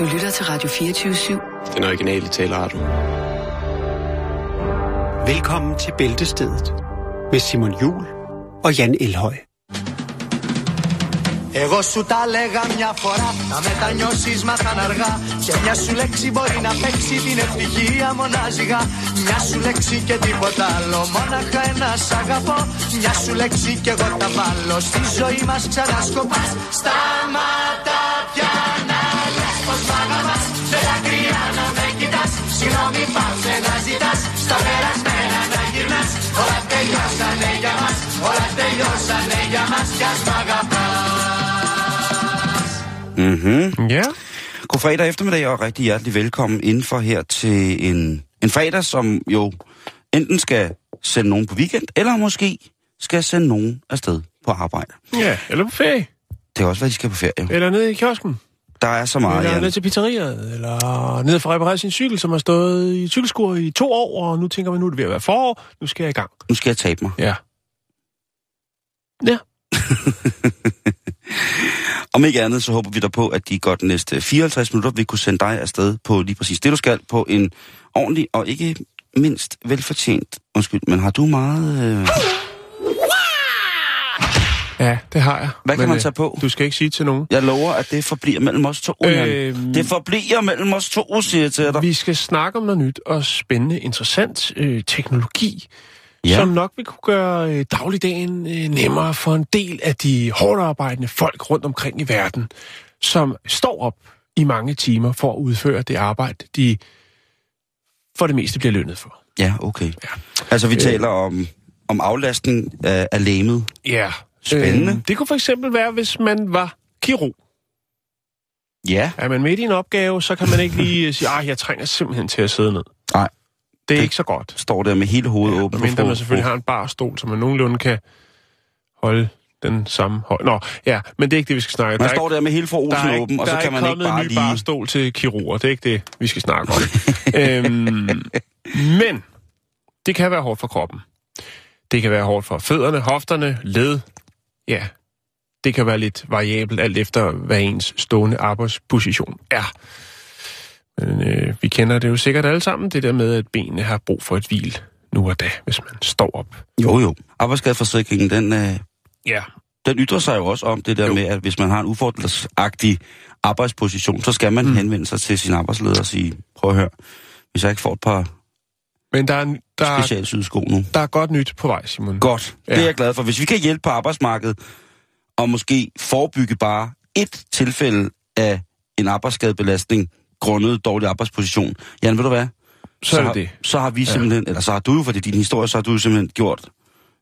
Du lytter til Radio 24-7. Den originale taleradio. Velkommen til Bæltestedet med Simon Jul og Jan Elhøj. Εγώ σου τα λέγα μια φορά Να μετανιώσεις μάθαν αργά Και μια σου λέξη μπορεί να παίξει την ευτυχία μονάζιγα Μια σου λέξη και τίποτα άλλο Μόναχα ένα σ' αγαπώ Μια σου λέξη και εγώ τα βάλω Στη ζωή μας ξανασκοπάς Σταματά Συγγνώμη πάψε να ζητάς Στα περασμένα να γυρνάς Όλα τελειώσανε για μας Όλα τελειώσανε για μας Κι ας μ' αγαπάς Mm-hmm. Ja. God fredag eftermiddag og rigtig hjertelig velkommen indenfor her til en, en fredag, som jo enten skal sende nogen på weekend, eller måske skal sende nogen afsted på arbejde. Ja, eller på ferie. Det kan også være, de skal på ferie. Eller nede i kiosken. Der er så meget, eller Jan. ned til pizzeriet. Eller ned for at reparere sin cykel, som har stået i cykelskur i to år, og nu tænker man, nu er det ved at være forår. Nu skal jeg i gang. Nu skal jeg tabe mig. Ja. Ja. Om ikke andet, så håber vi der på, at de godt næste 54 minutter vil kunne sende dig afsted på lige præcis det, du skal, på en ordentlig og ikke mindst velfortjent, undskyld, men har du meget... Øh... Ja, det har jeg. Hvad kan man øh, tage på? Du skal ikke sige til nogen. Jeg lover, at det forbliver mellem os to. Øhm, Det forbliver mellem os to, siger jeg til dig. Vi skal snakke om noget nyt og spændende, interessant øh, teknologi, Ja. som nok vil kunne gøre øh, dagligdagen øh, nemmere for en del af de hårdt arbejdende folk rundt omkring i verden, som står op i mange timer for at udføre det arbejde, de for det meste bliver lønnet for. Ja, okay. Ja. Altså, vi taler om, om aflastning af, af læmet. Ja. Spændende. Øh, det kunne for eksempel være, hvis man var kirurg. Ja. Er man midt i en opgave, så kan man ikke lige øh, sige, at jeg trænger simpelthen til at sidde ned. Nej. Det er Det- ikke så godt. Står der med hele hovedet Ja, åbent. mindre man selvfølgelig har en barstol, så man nogenlunde kan holde den samme højde. Nå, ja, men det er ikke det, vi skal snakke om. Man Der er står der med hele for ikke- der er Olsen ikke- åben, og der så er kan man ikke bare en ny lige... barstol til kirurger. Det er ikke det, vi skal snakke om. øhm, men det kan være hårdt for kroppen. Det kan være hårdt for fødderne, hofterne, led. Ja, det kan være lidt variabelt, alt efter hvad ens stående arbejdsposition er. Men øh, vi kender det jo sikkert alle sammen, det der med, at benene har brug for et hvil nu og da, hvis man står op. Jo, jo. Arbejdsskadeforsikringen, den, øh, Ja, den ytrer sig jo også om det der Jo. med, at hvis man har en ufordelsagtig arbejdsposition, så skal man mm. henvende sig til sin arbejdsleder og sige, prøv at høre, hvis jeg ikke får et par men der er, der, er, specialsyede sko nu. der er godt nyt på vej, Simon. Godt, ja. det Ja. er jeg glad for. Hvis vi kan hjælpe på arbejdsmarkedet, og måske forebygge bare et tilfælde af en arbejdsskadebelastning grundet dårlig arbejdsposition. Jan, ved du hvad? Så har, det. Så har vi simpelthen, eller så har du jo, for det er din historie, så har du jo simpelthen gjort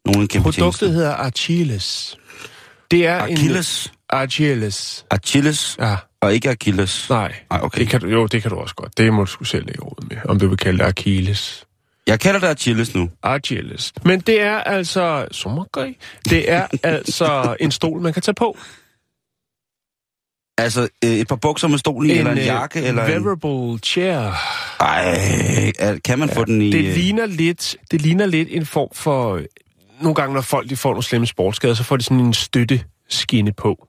nogen en kæmpe Produktet tjeneste. hedder Achilles. Det er Achilles, en... Achilles. Achilles, Ja, og ikke Achilles. nej. Nej, okay. Det kan du, jo, det kan du også godt. Det må du sgu selv lægge råd med, om du vil kalde det Achilles. Jeg kalder det Achilles nu. Achilles. Men det er altså... Sommergøj. Det er altså en stol, man kan tage på. Altså øh, et par bukser med stol i, eller en øh, jakke, eller en... Wearable chair. Ej, kan man få den i... Det øh, ligner lidt, det ligner lidt en form for... Nogle gange, når folk de får nogle slemme sportsskader, så får de sådan en støtteskinne på.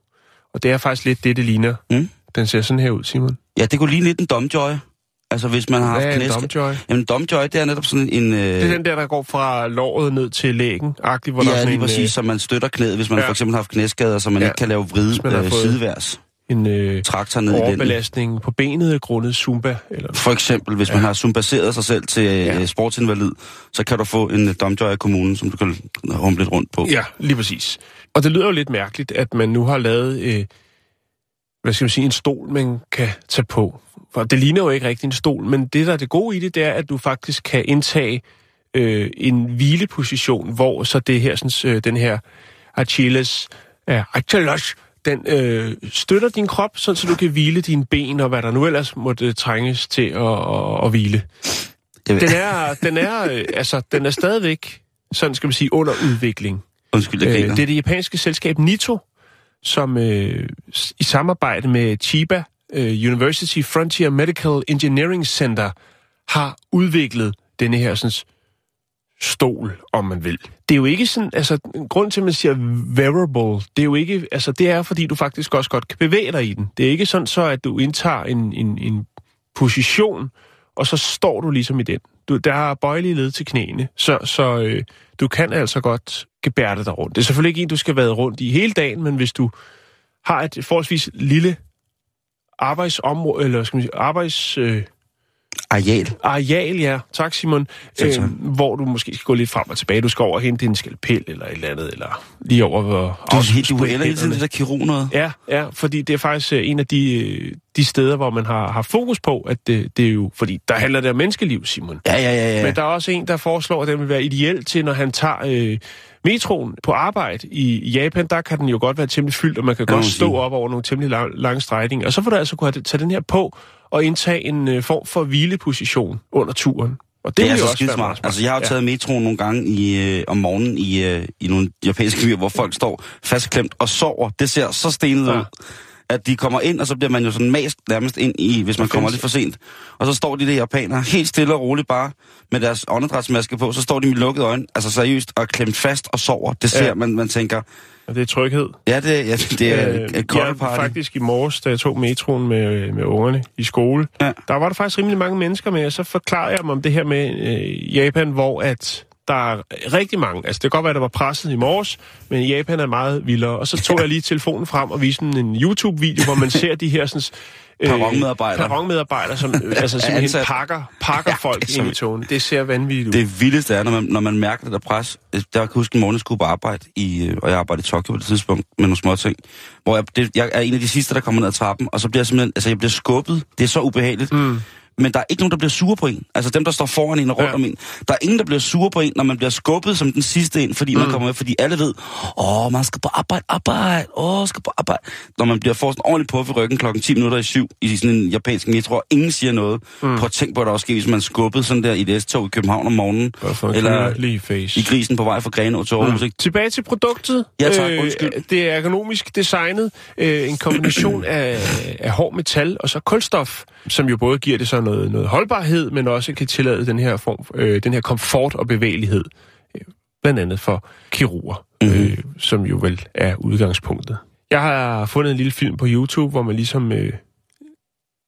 Og det er faktisk lidt det, det ligner. Mm. Den ser sådan her ud, Simon. Ja, det kunne ligne lidt en domjoy. Altså hvis man har Hvad haft er en knæsk... domjoy? Jamen domjoy, det er netop sådan en... Øh... Det er den der, der går fra låret ned til lægen, agtigt, hvor der er Ja, sådan lige en, præcis, så man støtter knæet, hvis man ja. ja. for eksempel har haft knæskader, så man ja. Ja. ikke kan lave vride øh, sideværs. en øh, Traktor ned i overbelastning på benet grundet zumba. Eller For eksempel, hvis ja. man har sumbaseret sig selv til ja. Ja. sportsinvalid, så kan du få en øh, domjoy af kommunen, som du kan humle lidt rundt på. Ja, lige præcis. Og det lyder jo lidt mærkeligt, at man nu har lavet, øh, hvad skal man sige, en stol, man kan tage på. For det ligner jo ikke rigtig en stol, men det, der er det gode i det, det er, at du faktisk kan indtage øh, en hvileposition, hvor så det her, sådan, øh, den her Achilles, ja, Achilles, den øh, støtter din krop, sådan, så du kan hvile dine ben, og hvad der nu ellers måtte trænges til at, at, at hvile. Den er, den er, øh, altså, den er stadigvæk, sådan skal man sige, under udvikling. Undskyld, jeg Øh, det er det japanske selskab Nito, som øh, i samarbejde med Chiba øh, Øh, University Frontier Medical Engineering Center har udviklet denne her sådan, stol, om man vil. Det er jo ikke sådan, altså, grund til, at man siger wearable, det er jo ikke, altså, det er, fordi du faktisk også godt kan bevæge dig i den. Det er ikke sådan så, at du indtager en, en, en position, og så står du ligesom i den. Du, der er bøjelige led til knæene, så, så øh, du kan altså godt gebærde dig rundt. Det er selvfølgelig ikke en, du skal være rundt i hele dagen, men hvis du har et forholdsvis lille arbejdsområde, eller skal man sige, arbejds... Øh, Areal. Areal, ja. Tak, Simon. Selv tak. Øhm, hvor du måske skal gå lidt frem og tilbage. Du skal over og hente en skalpel eller et eller andet, eller lige over hvor... Du, er helt- du er hele tiden det der kirurg noget. Ja, ja, fordi det er faktisk øh, en af de, øh, de steder, hvor man har, har fokus på, at det, det er jo... Fordi der handler det om menneskeliv, Simon. Ja, ja, ja, ja. Men der er også en, der foreslår, at den vil være ideel til, når han tager øh, metroen på arbejde i Japan. Der kan den jo godt være temmelig fyldt, og man kan Ja, godt stå op over nogle temmelig lang, lange strækninger. Og så får du altså kunne have- tage den her på og indtage en øh, form for hvileposition under turen. Og det, Det er altså skide smart. Altså, jeg har jo taget metroen nogle gange i, øh, om morgenen i, øh, i nogle japanske byer, hvor folk står fastklemt og sover. Det ser så stenet Ja. ud, at de kommer ind, og så bliver man jo sådan mast nærmest ind i, hvis man kommer lidt for sent. Og så står de der japanere helt stille og roligt bare med deres åndedrætsmaske på, så står de med lukkede øjne, altså seriøst, og klemt fast og sover. Det ser Ja. man, man tænker, Og det er tryghed. ja, det, ja, det er Øh, et party. faktisk i morges, da jeg tog metroen med, med ungerne i skole, Ja. der var der faktisk rimelig mange mennesker med, og så forklarede jeg dem om det her med øh, Japan, hvor at der er rigtig mange, altså det kan godt være, at der var presset i morges, men Japan er meget vildere. Og så tog jeg lige telefonen frem og viste en, YouTube-video, hvor man ser de her sådan, Perronmedarbejdere. perronmedarbejdere, som øh, altså simpelthen ansat. pakker, pakker Ja, folk det ind i så- togen. Det ser vanvittigt ud. Det vildeste er, når man, når man mærker det der pres. Der kan jeg huske en morgen, jeg skulle på arbejde, i, øh, og jeg arbejdede i Tokyo på det tidspunkt, med nogle små ting. Hvor jeg, det, jeg er en af de sidste, der kommer ned ad trappen, og så bliver jeg simpelthen, altså jeg bliver skubbet. Det er så ubehageligt. Mm. Men der er ikke nogen, der bliver sure på en. Altså dem, der står foran en og rundt Ja. om en. Der er ingen, der bliver sure på en, når man bliver skubbet som den sidste ind, fordi mm. man kommer med. Fordi alle ved, åh, man skal på arbejde, arbejde, åh, skal på arbejde. Når man bliver får sådan ordentligt på i ryggen klokken 10 minutter i syv i sådan en japansk metro, og ingen siger noget. Mm. Prøv at tænke på, hvad der også sker, hvis man skubbet sådan der i et S-tog i København om morgenen. For Eller lige face. i grisen på vej fra Grenaa til Aarhus. Mm. Tilbage til produktet. Ja, tak. Undskyld. det er ergonomisk designet. Øh, en kombination af, af hård metal og så kulstof, som jo både giver det så noget, noget holdbarhed, men også kan tillade den her, form, øh, den her komfort og bevægelighed. Øh, blandt andet for kirurger, Mhm. mm-hmm. øh, som jo vel er udgangspunktet. Jeg har fundet en lille film på YouTube, hvor man ligesom øh,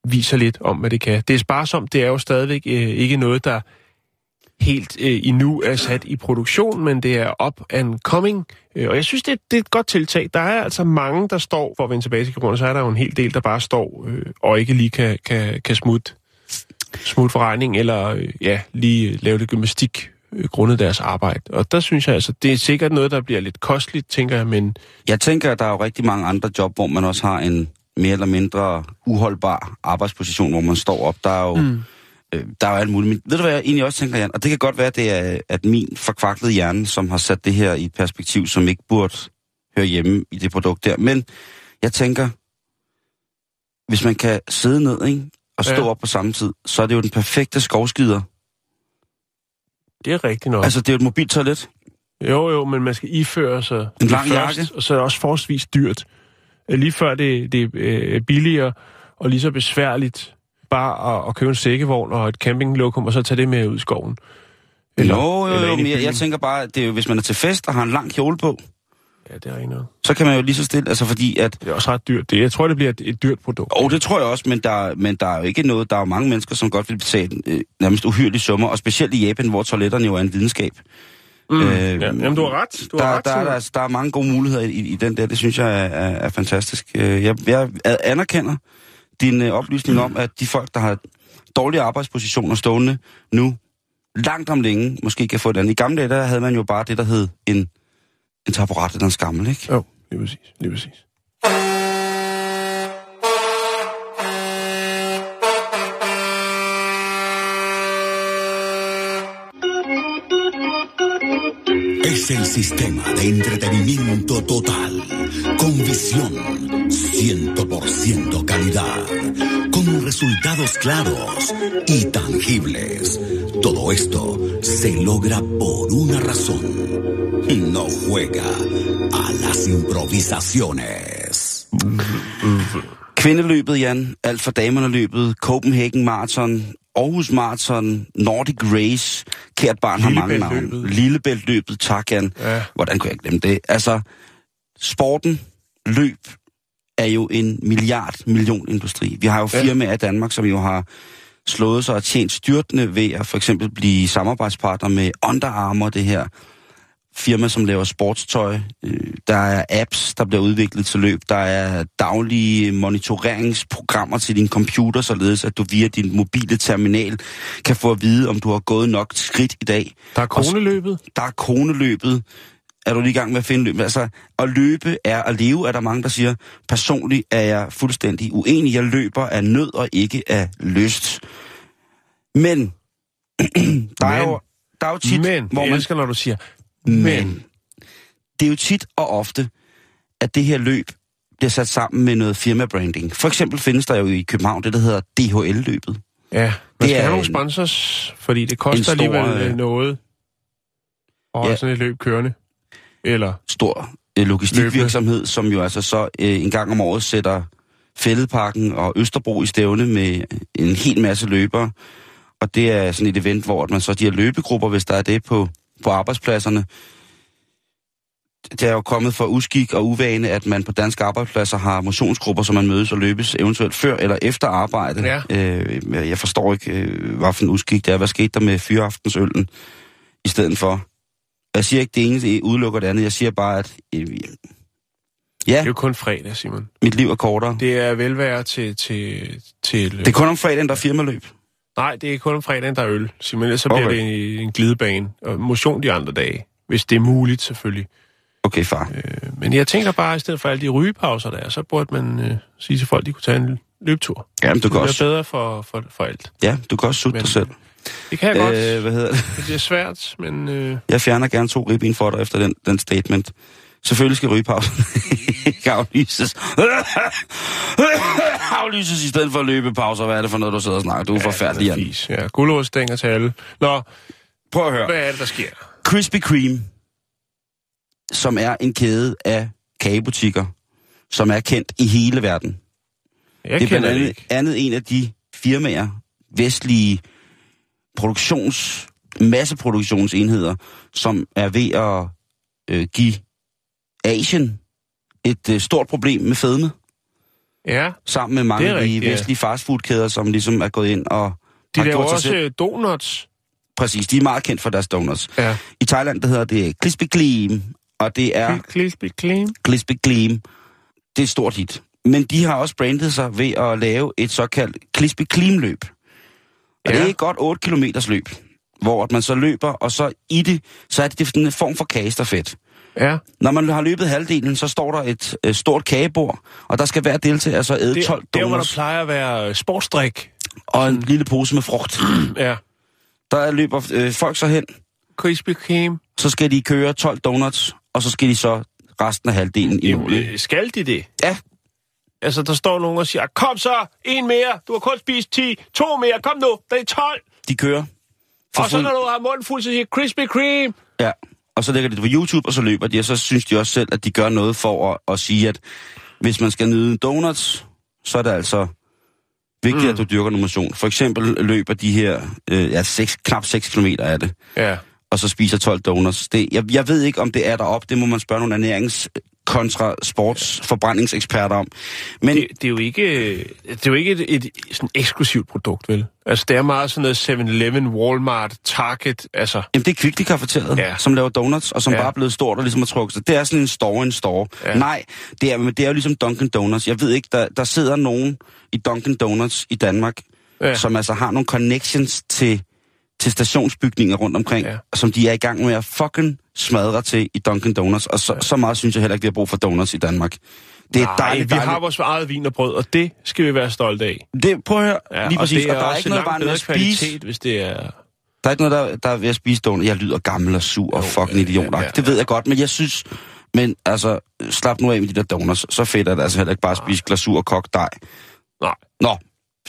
viser lidt om, hvad det kan. Det er sparsomt. Det er jo stadigvæk øh, ikke noget, der helt øh, endnu er sat i produktion, men det er up and coming. Øh, og jeg synes, det, det er et godt tiltag. Der er altså mange, der står, for at vende tilbage til grunden, så er der jo en hel del, der bare står øh, og ikke lige kan, kan, kan smutte, smutte for regning, eller øh, ja, lige lave lidt gymnastik øh, grundet deres arbejde. Og der synes jeg altså, det er sikkert noget, der bliver lidt kosteligt, tænker jeg, men Jeg tænker, at der er jo rigtig mange andre job, hvor man også har en mere eller mindre uholdbar arbejdsposition, hvor man står op. Der er jo, mm. Øh, der er jo alt muligt. Men ved du hvad jeg egentlig også tænker, Jan? Og det kan godt være, det er at min forkvaklede hjerne, som har sat det her i et perspektiv, som ikke burde høre hjemme i det produkt der. Men jeg tænker, hvis man kan sidde ned ikke, og stå Ja. op på samme tid, så er det jo den perfekte skovskider. det er rigtigt nok. Altså, det er jo et mobilt toilet. Jo, jo, men man skal iføre sig En lang først, jakke. og så er det også forholdsvis dyrt. Øh, Lige før det, det er øh, billigere og lige så besværligt bare at, at købe en sækkevogn og et campinglokum, og så tage det med ud i skoven. Eller, jo, jo, eller jo, men jeg, jeg tænker bare, at det er jo, hvis man er til fest og har en lang kjole på, Ja, det er ikke noget. så kan man jo lige så stille, altså fordi at, Det er også ret dyrt. Det, jeg tror, det bliver et, et dyrt produkt. og det tror jeg også, men der, men der er jo ikke noget, der er jo mange mennesker, som godt vil betale øh, nærmest uhyrlige summer, og specielt i Japan, hvor toiletterne jo er en videnskab. Mm. Øh, ja, jamen, du har ret. Du der, har ret, der, er, Simon. der, altså, der er mange gode muligheder i, i den der, det synes jeg er, er, er fantastisk. Øh, Jeg, jeg anerkender din øh, oplysning om, at de folk, der har dårlige arbejdspositioner stående nu, langt om længe, måske kan få et andet. I gamle dage, der havde man jo bare det, der hed en, en taburet eller en skammel, ikke? Jo, lige præcis. Lige præcis. El sistema de entretenimiento total, con visión, 100% calidad, con resultados claros y tangibles. Todo esto se logra por una razón. No juega a las improvisaciones. Kvindeløbet, Jan, alt Copenhagen Marathon, Aarhus Marathon, Nordic Race, kært barn har mange navne. Lillebæltløbet. Tak Jan. Ja. Hvordan kunne jeg glemme det? Altså, sporten, løb, er jo en milliard million industri. Vi har jo Ja. firmaer i Danmark, som jo har slået sig og tjent styrtende ved at for eksempel blive samarbejdspartner med Under Armour, det her firma, som laver sportstøj. Øh, Der er apps, der bliver udviklet til løb. Der er daglige monitoreringsprogrammer til din computer, således at du via din mobile terminal kan få at vide, om du har gået nok skridt i dag. Der er koneløbet. Der er koneløbet. Er du lige i gang med at finde løb? Altså, at løbe er at leve, er der mange, der siger. Personligt er jeg fuldstændig uenig. Jeg løber af nød og ikke af lyst. Men, der, er jo, der er jo tit, Men, hvor man elsker, når du siger, men. men. Det er jo tit og ofte, at det her løb bliver sat sammen med noget firmabranding. For eksempel findes der jo i København det, der hedder DHL-løbet. Ja, man Det skal er have nogle sponsors, fordi det koster stor, alligevel øh, noget at ja. sådan et løb kørende. Eller, Stor øh, logistikvirksomhed, som jo altså så øh, en gang om året sætter Fælledparken og Østerbro i stævne med en hel masse løbere. Og det er sådan et event, hvor man så de her løbegrupper, hvis der er det på, på arbejdspladserne. Det er jo kommet for uskik og uvane, at man på danske arbejdspladser har motionsgrupper, som man mødes og løbes eventuelt før eller efter arbejde. Ja. Øh, jeg forstår ikke, øh, hvad for en uskik det er. Hvad skete der med fyraftensøllen i stedet for? Jeg siger ikke, det ene det udelukker det andet. Jeg siger bare, at øh, ja, det er jo kun fredag, Simon. mit liv er kortere. Det, er velvære til... til, til det er kun om fredagen, der er firmaløb. Nej, det er kun om fredagen, der er øl. Ellers så bliver Okay. det en, en glidebane. Og motion de andre dage. Hvis det er muligt, selvfølgelig. Okay, far. Øh, Men jeg tænker bare, at i stedet for alle de rygepauser, der er, så burde man øh, sige til folk, at de kunne tage en løbetur. Jamen, du Det kan bliver også, bedre for, for, for alt. ja, du kan også sutte Men- dig selv. Det kan jeg øh, godt. Hvad hedder det? Det er svært, men... Øh, Jeg fjerner gerne to ribben for dig efter den, den statement. Selvfølgelig skal rygepausen ikke aflyses. aflyses i stedet for løbepauser. Hvad er det for noget, du sidder og snakker? Du er forfærdelig, Jan. Ja. Gulerodsstænger til alle. Nå, Prøv at høre. hvad er det, der sker? Krispy Kreme, som er en kæde af kagebutikker, som er kendt i hele verden. Jeg det er blandt andet, ikke. andet en af de firmaer, vestlige produktions, masseproduktionsenheder, som er ved at øh, give Asien et øh, stort problem med fedme, Ja, sammen med mange af de ja. vestlige fastfoodkæder, som ligesom er gået ind og de har gjort sig også selv. donuts. Præcis, de er meget kendt for deres donuts. Ja. I Thailand, der hedder det Krispy Kreme, og det er Crispy clean. Krispy Kreme. Det er et stort hit. Men de har også brandet sig ved at lave et såkaldt Krispy Kreme-løb. Og Ja. det er et godt 8 km løb, hvor at man så løber, og så i det, så er det sådan en form for kagestafet. Ja, Når man har løbet halvdelen, så står der et øh, stort kagebord, og der skal hver deltager så æde det, 12 der hvor der donuts plejer at være øh, sportsdrik. og en lille pose med frugt. Ja. Der løber øh, folk så hen, Krispy Kreme. så skal de køre 12 donuts, og så skal de så resten af halvdelen i Jamen, mål. øh, skal de det? Ja, Altså, der står nogen og siger, kom så, en mere, du har kun spist 10, to mere, kom nu, det er 12. de kører. For og så når du har munden fuld, så siger Krispy Kreme. Ja, og så lægger de det på YouTube, og så løber de, og så synes de også selv, at de gør noget for at, at sige, at hvis man skal nyde donuts, så er det altså vigtigt, mm. at du dyrker noget motion. For eksempel løber de her, øh, ja, 6, knap 6 km er det, Ja. og så spiser 12 donuts. Det, jeg, jeg ved ikke, om det er derop, det må man spørge nogle ernærings kontra sportsforbrændingseksperter om. Men Det, det, er jo ikke, det er jo ikke et, et sådan eksklusivt produkt, vel? Altså, det er meget sådan noget 7-Eleven, Walmart, Target, altså... Jamen, det er Kvickly ja. Som laver donuts, og som ja. Bare er blevet stort og ligesom har trukket sig. Det er sådan en store, en store. Ja. Nej, det er, men det er jo ligesom Dunkin' Donuts. Jeg ved ikke, der, der sidder nogen i Dunkin' Donuts i Danmark, ja. Som altså har nogle connections til, til stationsbygninger rundt omkring. Ja. som de er i gang med at fucking smadre til i Dunkin' Donuts. Og så, ja. så meget synes jeg heller ikke, vi har brug for donuts i Danmark. Det er Nej, dejligt, vi dejligt. har vores eget vin og brød, og det skal vi være stolte af. Det, prøv at høre, Ja, lige præcis. og det er, og der er ikke noget bare med at spise. kvalitet, hvis det er... Der er ikke noget, der, der er ved at spise donuts. Jeg lyder gammel og sur og fucking ja, idiot. ja, ja, Det ved jeg godt, men jeg synes... Men altså, slap nu af med de der donuts. Så fedt er det altså heller ikke bare at spise glasur og kogt dej. Nej. Nå,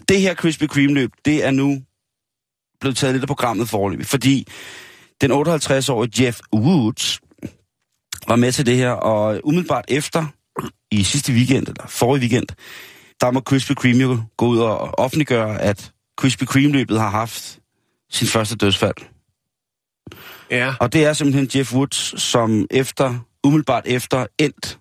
det her Krispy Kreme-løb, det er nu blevet taget lidt af programmet forløbig, fordi den 58-årige Jeff Woods var med til det her, og umiddelbart efter, i sidste weekend, eller forrige weekend, der må Krispy Kreme jo gå ud og offentliggøre, at Krispy Kreme-løbet har haft sin første dødsfald. Ja. Og det er simpelthen Jeff Woods, som efter, umiddelbart efter endt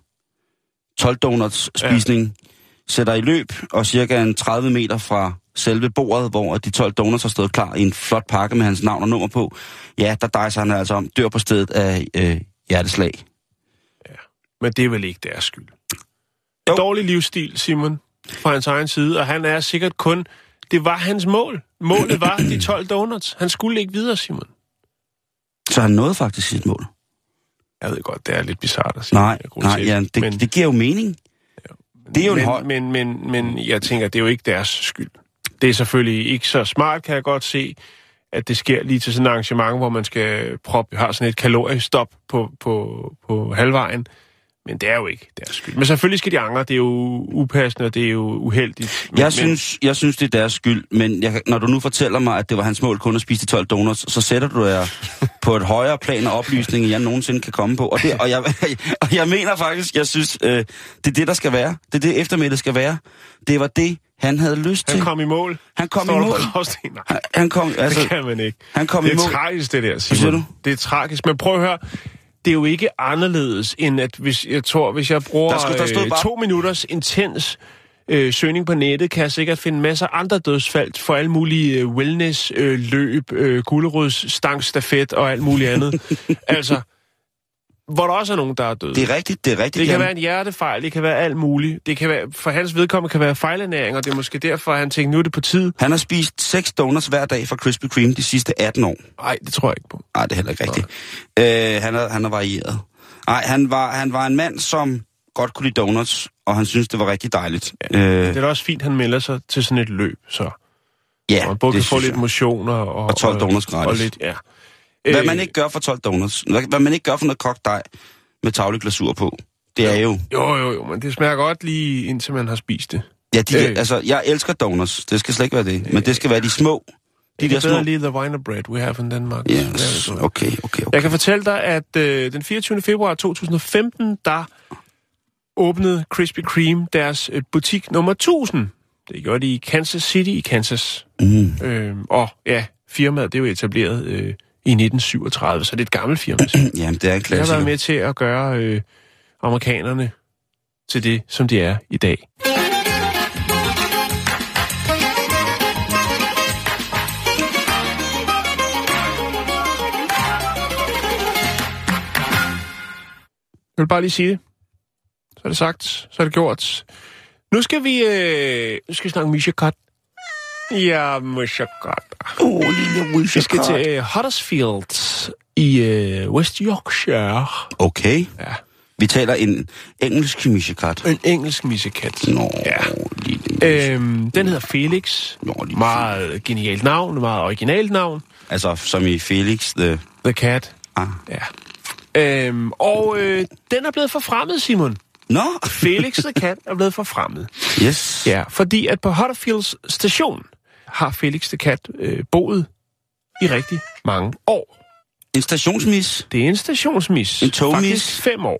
12 donuts spisning, ja. sætter i løb og cirka en 30 meter fra selve bordet, hvor de 12 donuts har stået klar i en flot pakke med hans navn og nummer på. Ja, der dejser han altså om, dør på stedet af øh, hjerteslag. Men det er vel ikke deres skyld. Jo. En dårlig livsstil, Simon, fra hans egen side, og han er sikkert kun... Det var hans mål. Målet var de 12 donuts. Han skulle ikke videre, Simon. Så han nåede faktisk sit mål. Jeg ved godt, det er lidt bizart at sige. Nej, nej ja, det, men, det giver jo mening. det er jo en men, høj- men, men, men jeg tænker, det er jo ikke deres skyld. Det er selvfølgelig ikke så smart, kan jeg godt se, at det sker lige til sådan et arrangement, hvor man skal proppe, har sådan et kaloriestop på, på, på halvvejen. Men det er jo ikke deres skyld. Men selvfølgelig skal de angre. Det er jo upassende, og det er jo uheldigt. Men, Jeg synes, jeg synes, det er deres skyld, men jeg, når du nu fortæller mig, at det var hans mål kun at spise de 12 donuts, så sætter du jer på et højere plan af oplysning, end jeg nogensinde kan komme på. Og, det, og, jeg, og jeg mener faktisk, jeg synes, øh, det er det, der skal være. Det er det, eftermiddag skal være. Det var det, han havde lyst Han til. kom i mål. Han kom Står i mål. Nej, Han, han kom, altså, det kan man ikke. han kom det i er mål. tragisk, det der, Simon. du? Det er tragisk. Men prøv at høre. Det er jo ikke anderledes, end at hvis jeg tror, hvis jeg bruger Der skulle- der stod øh, bare- to minutters intens øh, søgning på nettet, kan jeg sikkert finde masser af andre dødsfald for alle mulige øh, wellness, øh, løb, øh, gulerods, stangstafet og alt muligt andet. altså, hvor der også er nogen, der er døde. Det er rigtigt, det er rigtigt. Det kan Jan. være en hjertefejl, det kan være alt muligt. Det kan være, for hans vedkommende kan være fejlernæring, og det er måske derfor, han tænker, nu er det på tid. Han har spist 6 donuts hver dag fra Krispy Kreme de sidste 18 år. Nej, det tror jeg ikke på. Nej, det er heller ikke rigtigt. Øh, han, er, han er varieret. Nej, han var, han var en mand, som godt kunne lide donuts, og han synes det var rigtig dejligt. Ja, øh, Det er da også fint, han melder sig til sådan et løb, så ja man både det kan få lidt jeg. motion og... Og 12 donuts gratis. Og lidt, ja. Hvad Øh, man ikke gør for 12 donuts, hvad, hvad man ikke gør for noget kogt dej med tavlig glasur på, det er jo... Jo, jo, jo, men det smager godt lige indtil man har spist det. Ja, de, Øh. altså, jeg elsker donuts. Det skal slet ikke være det. Men det skal være de små. De Det der er små... lige the winer bread we have in Denmark. Yes, okay, okay, okay. Jeg kan fortælle dig, at øh, den 24. februar 2015, der åbnede Krispy Kreme deres øh, butik nummer 1000. Det gjorde de i Kansas City i Kansas. Mm. Øh, og ja, firmaet det er jo etableret øh, i 1937, så det er et gammelt firma. Jamen, det er en Jeg har klassiker. været med til at gøre øh, amerikanerne til det, som de er i dag. Jeg vil bare lige sige det. Så er det sagt, så er det gjort. Nu skal vi, øh, nu skal vi snakke Misha Cut. Ja, Cut. Åh, oh, lille Vi skal til øh, Huddersfield i øh, West Yorkshire. Okay. Ja. Vi taler en engelsk misjekat. En engelsk missekat. Nå, Ja. lille Øhm, den hedder Felix. Nå, lille Meget genialt navn, meget originalt navn. Altså, som i Felix, the... The Cat. Ah. Ja. Øhm, og øh, den er blevet forfremmet, Simon. Nå, Felix the Cat er blevet forfremmet. yes. Ja, fordi at på Huddersfields station har Felix the Cat øh, boet i rigtig mange år. En stationsmis. Det er en stationsmis. En togmis. Faktisk fem år.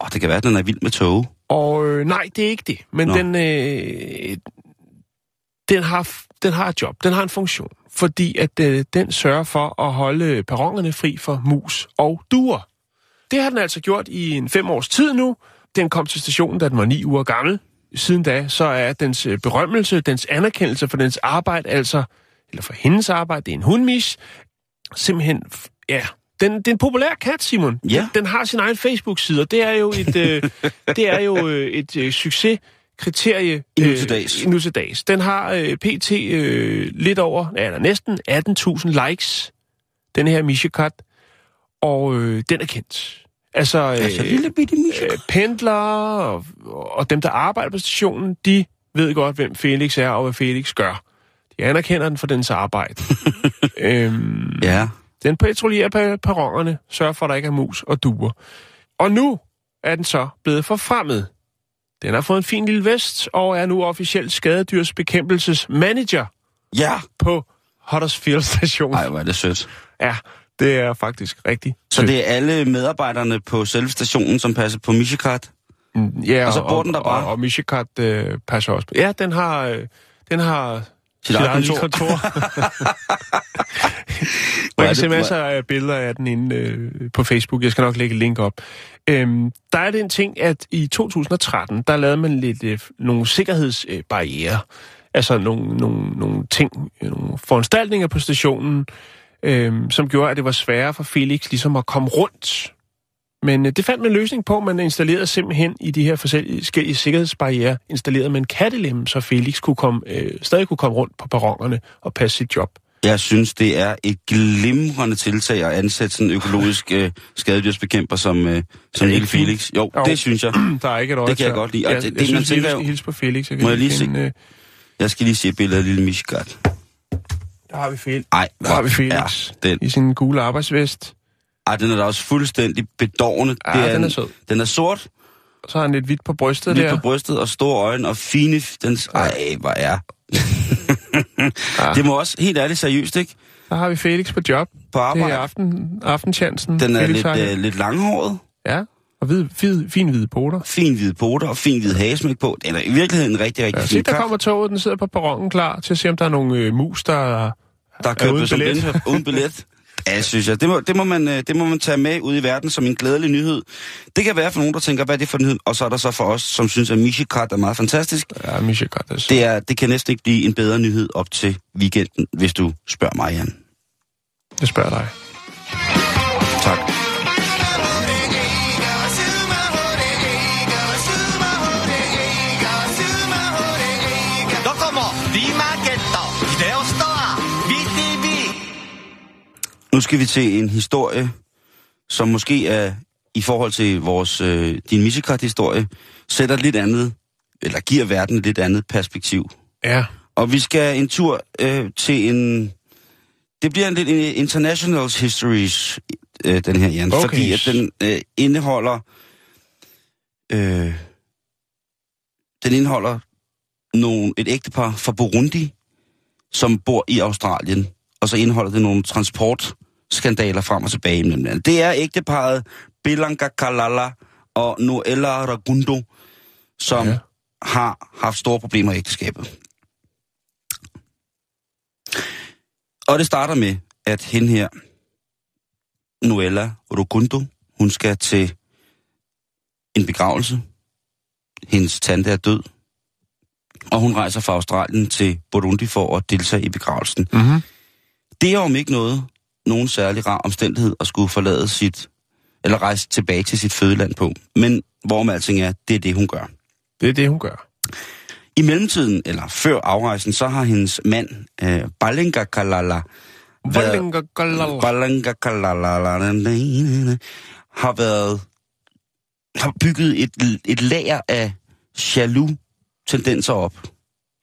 Åh, oh, det kan være, at den er vild med tog. Og øh, nej, det er ikke det. Men Nå. den, øh, den, har, den har et job. Den har en funktion. Fordi at øh, den sørger for at holde perronerne fri for mus og duer. Det har den altså gjort i en fem års tid nu. Den kom til stationen, da den var ni uger gammel. Siden da, så er dens øh, berømmelse, dens anerkendelse for dens arbejde, altså, eller for hendes arbejde, det er en hundmis, simpelthen, ja, den, det er en populær kat, Simon. Ja. Den, den har sin egen Facebook-side, og det er jo et, øh, det er jo øh, et øh. I nu til dags. Øh, nu til dags. Den har øh, pt. Øh, lidt over, eller næsten 18.000 likes, den her Misha-kat, og øh, den er kendt. Altså, øh, Altså, lille bitte øh, pendlere og, og dem, der arbejder på stationen, de ved godt, hvem Felix er og hvad Felix gør. De anerkender den for dens arbejde. øhm, Ja. den patruljerer på perronerne, sørger for, at der ikke er mus og duer. Og nu er den så blevet forfremmet. Den har fået en fin lille vest, og er nu officielt skadedyrsbekæmpelsesmanager Ja. på Huddersfield station. Ej, hvor er det sødt. Ja, det er faktisk rigtigt. Så det er alle medarbejderne på selve stationen, som passer på misjekat? Ja, Og så bor den der bare? Og, og Mishikat øh, passer også på. Ja, den har, øh, den har Sit eget kontor. kontor. Man kan se masser af billeder af den inde øh, på Facebook. Jeg skal nok lægge et link op. Øhm, der er den ting, at i 2013, der lavede man lidt øh, nogle sikkerhedsbarriere. Altså nogle, nogle, nogle ting, nogle foranstaltninger på stationen, øh, som gjorde, at det var sværere for Felix ligesom at komme rundt. Men øh, det fandt man en løsning på. Man installerede simpelthen i de her forskellige sikkerhedsbarriere, installerede man kattelem, så Felix kunne komme, øh, stadig kunne komme rundt på perronerne og passe sit job. Jeg synes, det er et glimrende tiltag at ansætte sådan en økologisk øh, skadedyrsbekæmper som, øh, som lille Felix. Jo, Jo. det synes jeg. Der er ikke et øje Det kan jeg godt lide. Jeg, det- jeg, det, jeg man synes, tænker skal hilse på Felix. Jeg Må jeg lige lige se? finde, øh, Jeg skal lige se et billede af lille Michigat. Der har vi Felix. Ej, Der har vi Felix. er den. I sin gule arbejdsvest. Ej, den er da også fuldstændig bedårende. Ja, den en- er sød. Den er sort, Så har han lidt hvidt på brystet lidt der. på brystet og store øjne og fine... Den, ej, hvor er... det må også, helt ærligt seriøst, ikke? Så har vi Felix på job. På Det er arbejde. aften, aftenchancen. Den er Felix lidt, det. øh, lidt langhåret, Ja, og hvid, fid, fin hvide poter. fin hvide poter og fin hvid hagesmæk på. Den er i virkeligheden en rigtig, rigtig Ja, fin der kommer toget, den sidder på perronen klar til at se, om der er nogle øh, mus, der... der er kører uden som billet. billet. uden billet. Ja, synes jeg. Det må, det, må man, øh, det må man tage med ud i verden som en glædelig nyhed. Det kan være for nogen, der tænker, hvad er det for en nyhed? Og så er der så for os, som synes, at Michikat er meget fantastisk. Ja, Misha Kartas. Det, er, det kan næsten ikke blive en bedre nyhed op til weekenden, hvis du spørger mig, Jan. Jeg spørger dig. Tak. Nu skal vi til en historie, som måske er i forhold til vores øh, din Michikat-historie, sætter et lidt andet, eller giver verden et lidt andet perspektiv. Ja, Og vi skal en tur øh, til en... Det bliver en lidt international histories, øh, den her, Jan. Okay. Fordi at den øh, indeholder... Øh, den indeholder nogle, et ægtepar fra Burundi, som bor i Australien. Og så indeholder det nogle transportskandaler frem og tilbage. imellem landene. Det er ægteparet Belanga Kalala og Noella Ragundo, som Ja. har haft store problemer i ægteskabet. Og det starter med, at hende her, Noella Rogundo, hun skal til en begravelse. Hendes tante er død. Og hun rejser fra Australien til Burundi for at deltage i begravelsen. Mhm. Det er om ikke noget, nogen særlig rar omstændighed at skulle forlade sit, eller rejse tilbage til sit fødeland på. Men hvor med alting er, det er det, hun gør. det er det, hun gør. I mellemtiden, eller før afrejsen, så har hendes mand, øh, Balenga Kalala, været, Balenga Kalala, har været, har bygget et, et lager af jaloux tendenser op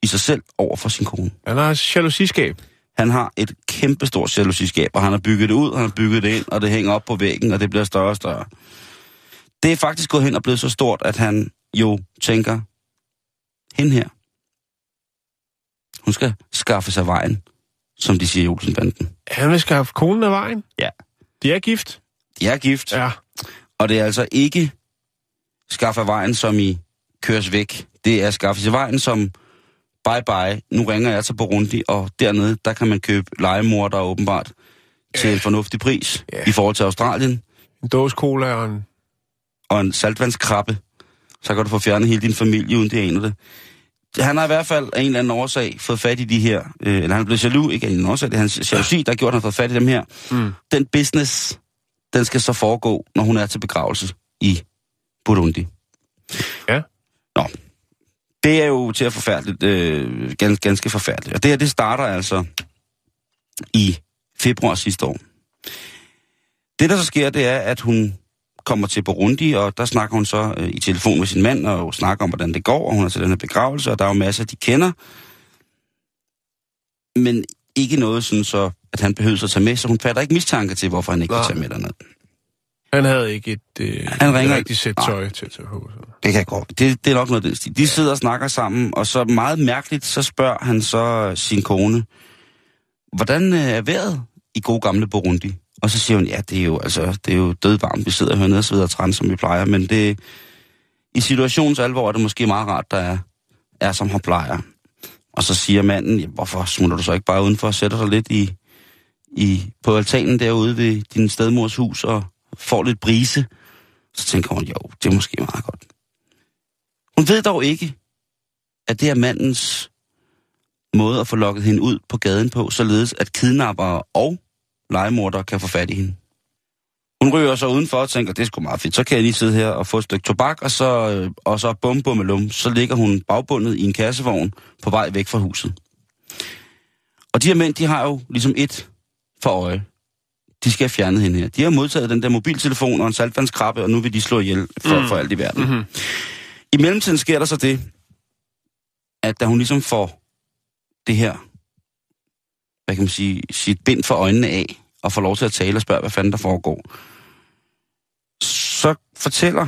i sig selv over for sin kone. Han har jalousiskab. Han har et kæmpestort jalousiskab, og han har bygget det ud, han har bygget det ind, og det hænger op på væggen, og det bliver større og større. Det er faktisk gået hen og blevet så stort, at han jo tænker, hende her, hun skal skaffe sig vejen, som de siger i Olsenbanden. Han vil skaffe konen af vejen. Ja. De er gift. De er gift, ja. Og det er altså ikke skaffe vejen, som i køres væk. Det er skaffe sig vejen, som bye bye, nu ringer jeg til Burundi, og dernede, der kan man købe legemor, der åbenbart til en fornuftig pris Ja. i forhold til Australien. En dåse cola og en... og en saltvandskrabbe, så kan du få fjernet hele din familie, uden det aner det. Han har i hvert fald af en eller anden årsag fået fat i de her, øh, eller han er blevet jaloux, ikke af en eller anden årsag, det er hans jalousi, der har gjort, at han har fået fat i dem her. Mm. Den business, den skal så foregå, når hun er til begravelse i Burundi. Ja. Nå. Det er jo til at forfærdeligt, øh, ganske, ganske forfærdeligt. Og det her, det starter altså i februar sidste år. Det, der så sker, det er, at hun kommer til Burundi, og der snakker hun så øh, i telefon med sin mand, og snakker om, hvordan det går, og hun er til den her begravelse, og der er jo masser, de kender. Men ikke noget sådan så, at han behøver at tage med, så hun fatter ikke mistanke til, hvorfor han ikke Nej. kan tage med derned. Han havde ikke et, øh, Han ringer- et rigtigt sæt Nej. tøj til at tage på. Så. Det kan gå. Det, det er nok noget den stil. De sidder og snakker sammen, og så meget mærkeligt, så spørger han så sin kone, hvordan øh, er vejret i god gamle Burundi? Og så siger hun, ja, det er jo, altså, det er jo dødvarmt, vi sidder hernede og sveder og træn, som vi plejer, men det, i situationens alvor er det måske meget rart, der er, er som han plejer. Og så siger manden, ja, hvorfor smutter du så ikke bare udenfor og sætter dig lidt i, i, på altanen derude ved din stedmors hus og får lidt brise? Så tænker hun, jo, det er måske meget godt. Hun ved dog ikke, at det er mandens måde at få lukket hende ud på gaden på, således at kidnappere og legemordere kan få fat i hende. Hun ryger så udenfor og tænker, det er sgu meget fedt. Så kan jeg lige sidde her og få et stykke tobak, og så, øh, og så bum, bum, lum. Så ligger hun bagbundet i en kassevogn på vej væk fra huset. Og de her mænd, de har jo ligesom et for øje. De skal have fjernet hende her. De har modtaget den der mobiltelefon og en saltvandskrabbe, og nu vil de slå ihjel for, mm. for alt i verden. Mm-hmm. I mellemtiden sker der så det, at da hun ligesom får det her, hvad kan man sige, sit bind for øjnene af, og får lov til at tale og spørge, hvad fanden der foregår, så fortæller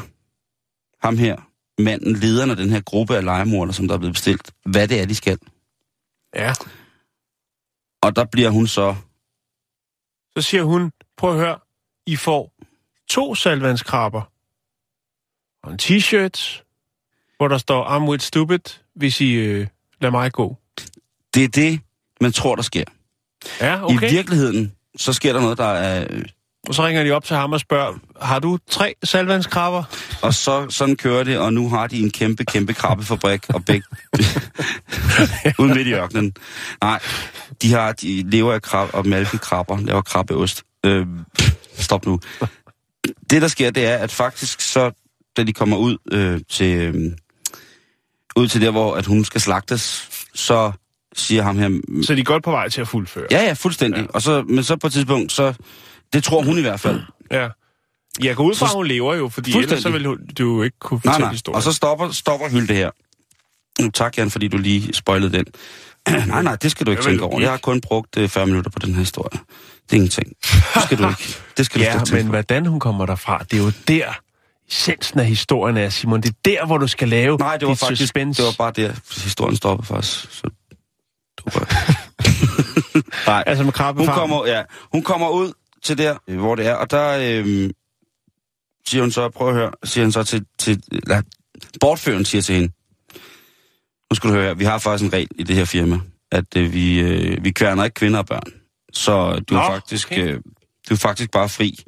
ham her, manden, lederen af den her gruppe af legemorder, som der er blevet bestilt, hvad det er, de skal. Ja. Og der bliver hun så... Så siger hun, prøv at høre, I får to salvandskrabber og en t-shirt, hvor der står I'm with stupid, hvis I øh, lader mig gå. Det er det, man tror, der sker. Ja, okay. I virkeligheden, så sker der noget, der er... Og så ringer de op til ham og spørger, har du tre salvandskrabber? Og så sådan kører det, og nu har de en kæmpe, kæmpe krabbefabrik, og begge... ude midt i ørkenen. Nej, de, har, de lever af krab og malkekrabber, laver krabbeost. Øh, stop nu. Det, der sker, det er, at faktisk så, da de kommer ud øh, til... Øh, ud til der, hvor at hun skal slagtes, så siger ham her... Så de er godt på vej til at fuldføre. Ja, ja, fuldstændig. Ja. Og så, men så på et tidspunkt, så... Det tror hun i hvert fald. ja. Jeg går ud fra, at hun lever jo, fordi ellers så ville hun- du jo ikke kunne Nej, fortælle nej. historien. Og så stopper, stopper Hylde her. Nu tak, Jan, fordi du lige spoilede den. nej, nej, det skal du ikke vel tænke over. logik. Jeg har kun brugt øh, 40 minutter på den her historie. Det er ingenting. Det skal du ikke. Det skal du Ja, ikke men på. hvordan hun kommer derfra, det er jo der, essensen af historien er, Simon. Det er der, hvor du skal lave Nej, det var faktisk suspense. det var bare der, historien stoppede faktisk. Så det var Nej, Altså med hun krabbefarmen. kommer, ja, hun kommer ud til der, øh, hvor det er, og der øh, siger hun så, prøv at høre, siger han så til, til eller, bortføren siger til hende, nu skal du høre her, vi har faktisk en regel i det her firma, at øh, vi, øh, vi kværner ikke kvinder og børn. Så du Nå, er faktisk, okay. øh, du er faktisk bare fri.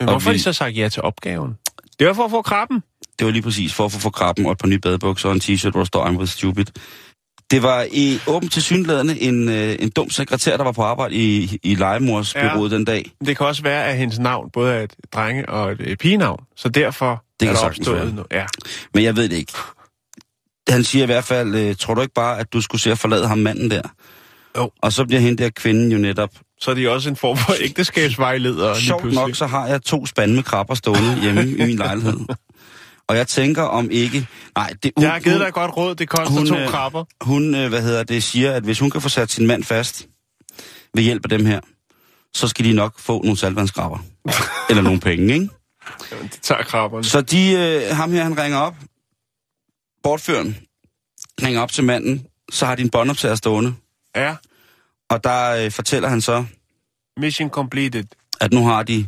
Men hvorfor har de så sagt ja til opgaven? Det var for at få krabben. Det var lige præcis for at få krabben og et par nye badebukser og en t-shirt, hvor der står I'm with stupid. Det var i åbent til synlædende en, øh, en dum sekretær, der var på arbejde i, i legemorsbyrået ja. den dag. Det kan også være, at hendes navn både er et drenge- og et pigenavn. Så derfor Det er kan der opstået noget. Ja. Men jeg ved det ikke. Han siger i hvert fald, øh, tror du ikke bare, at du skulle se at forlade ham manden der? Jo. Og så bliver hende der kvinden jo netop. Så er de også en form for ægteskabsvejleder. Sjovt nok, så har jeg to spande med krabber stående hjemme i min lejlighed. Og jeg tænker om ikke... Nej, det, hun, Jeg har givet hun- dig godt råd. Det koster hun, to øh, krabber. Hun, øh, hvad hedder det, siger, at hvis hun kan få sat sin mand fast ved hjælp af dem her, så skal de nok få nogle salvandskrabber. Eller nogle penge, ikke? Jamen, de tager krabberne. Så de, øh, ham her, han ringer op. Bortføren ringer op til manden. Så har de en båndoptager stående. Ja. Og der øh, fortæller han så, Mission completed. at nu har de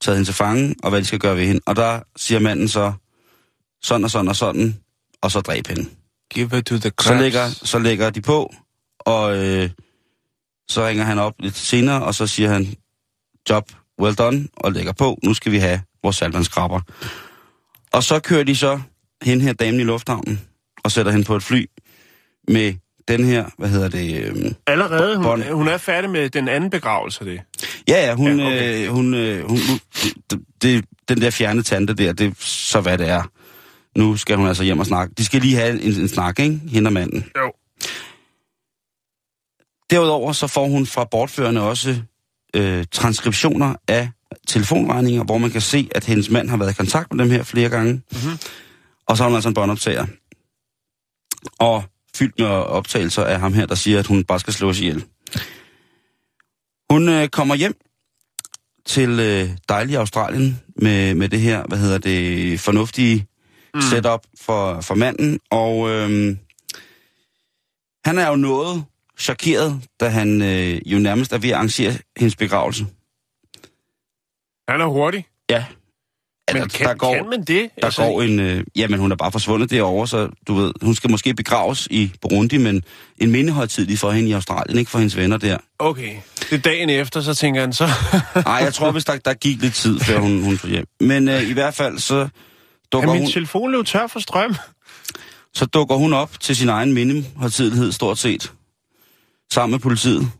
taget hende til fange, og hvad de skal gøre ved hende. Og der siger manden så, sådan og sådan og sådan, og så dræb hende. Give it to the crabs. Så lægger, så lægger de på, og øh, så ringer han op lidt senere, og så siger han, job well done, og lægger på, nu skal vi have vores salvandskrabber. Og så kører de så hen her damen i lufthavnen, og sætter hende på et fly med den her, hvad hedder det, øh, Allerede, hun, hun er færdig med den anden begravelse, det. Ja, ja, hun, Ja, okay. øh, hun, øh, hun nu, det, det, den der fjerne tante der, det er så hvad det er. Nu skal hun altså hjem og snakke. De skal lige have en, en snak, ikke? Hende og manden. Jo. Derudover så får hun fra bortførende også øh, transkriptioner af telefonregninger, hvor man kan se, at hendes mand har været i kontakt med dem her flere gange. Mm-hmm. Og så har hun altså en båndoptager. Og fyldt med optagelser af ham her, der siger, at hun bare skal slås ihjel. Hun øh, kommer hjem til øh, dejlige Australien med, med det her, hvad hedder det, fornuftige mm. setup for, for manden. Og øh, han er jo noget chokeret, da han øh, jo nærmest er ved at arrangere hendes begravelse. Han er hurtig. Ja. Men der- kan, der går- kan man det? Der altså, går en... Øh, jamen, hun er bare forsvundet derovre, så du ved, hun skal måske begraves i Burundi, men en mindehøjtidlig for hende i Australien, ikke for hendes venner der. Okay. Det er dagen efter, så tænker han så... Nej, jeg tror, hvis der, der gik lidt tid, før hun, hun tog hjem. Men øh, i hvert fald, så er dukker, min hun, telefon løb tør for strøm? så dukker hun op til sin egen mindehøjtidlighed, stort set, sammen med politiet.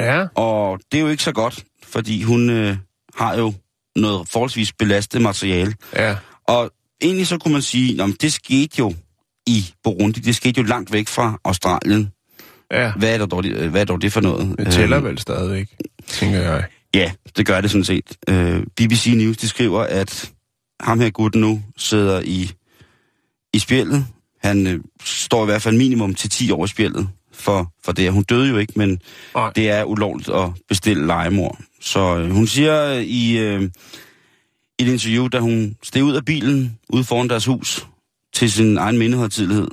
Ja. Og det er jo ikke så godt, fordi hun øh, har jo noget forholdsvis belastet materiale. Ja. Og egentlig så kunne man sige, at det skete jo i Burundi, det skete jo langt væk fra Australien. Ja. Hvad er, der dog, hvad er dog det for noget? Det tæller Øh, vel stadigvæk, tænker jeg. Ja, det gør det sådan set. Øh, BBC News, de skriver, at ham her gutten nu sidder i, i spjældet. Han øh, står i hvert fald minimum til 10 år i spjældet for, for det. Hun døde jo ikke, men Nej. det er ulovligt at bestille legemord. Så øh, hun siger i, øh, i et interview, da hun steg ud af bilen ude foran deres hus til sin egen mindehøjtidlighed,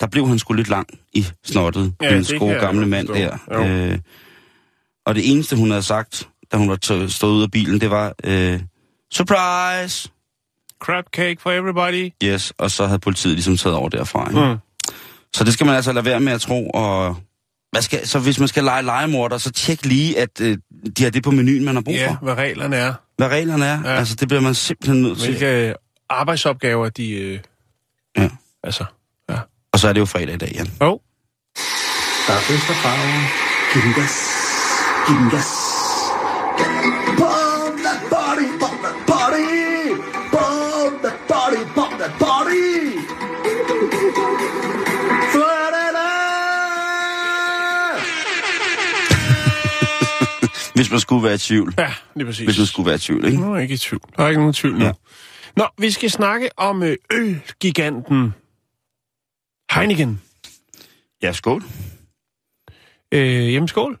der blev han sgu lidt lang i snottet, Ja, den gode gamle mand der. Jo. Øh, og det eneste, hun havde sagt, da hun var stået ud af bilen, det var, øh, surprise! Crab cake for everybody. Yes, og så havde politiet ligesom taget over derfra. Ikke? Mm. Så det skal man altså lade være med at tro, og hvad skal, så hvis man skal lege legemorder, så tjek lige, at øh, de har det på menuen, man har brug Ja, for. hvad reglerne er. Hvad reglerne er. Ja. Ja. Altså, det bliver man simpelthen nødt til. Hvilke arbejdsopgaver de... Øh, Ja. Altså, ja. Og så er det jo fredag i dag, Jan. Oh. Der er fest og farve. Giv den gas. Giv den gas. Hvis man skulle være i tvivl. Ja, lige præcis. Hvis man skulle være i tvivl, ikke? Nu er jeg ikke i tvivl. Der er ikke nogen tvivl nu. Ja. Nå, vi skal snakke om øh, ølgiganten Heineken. Ja, skål. Øh, jamen, skål.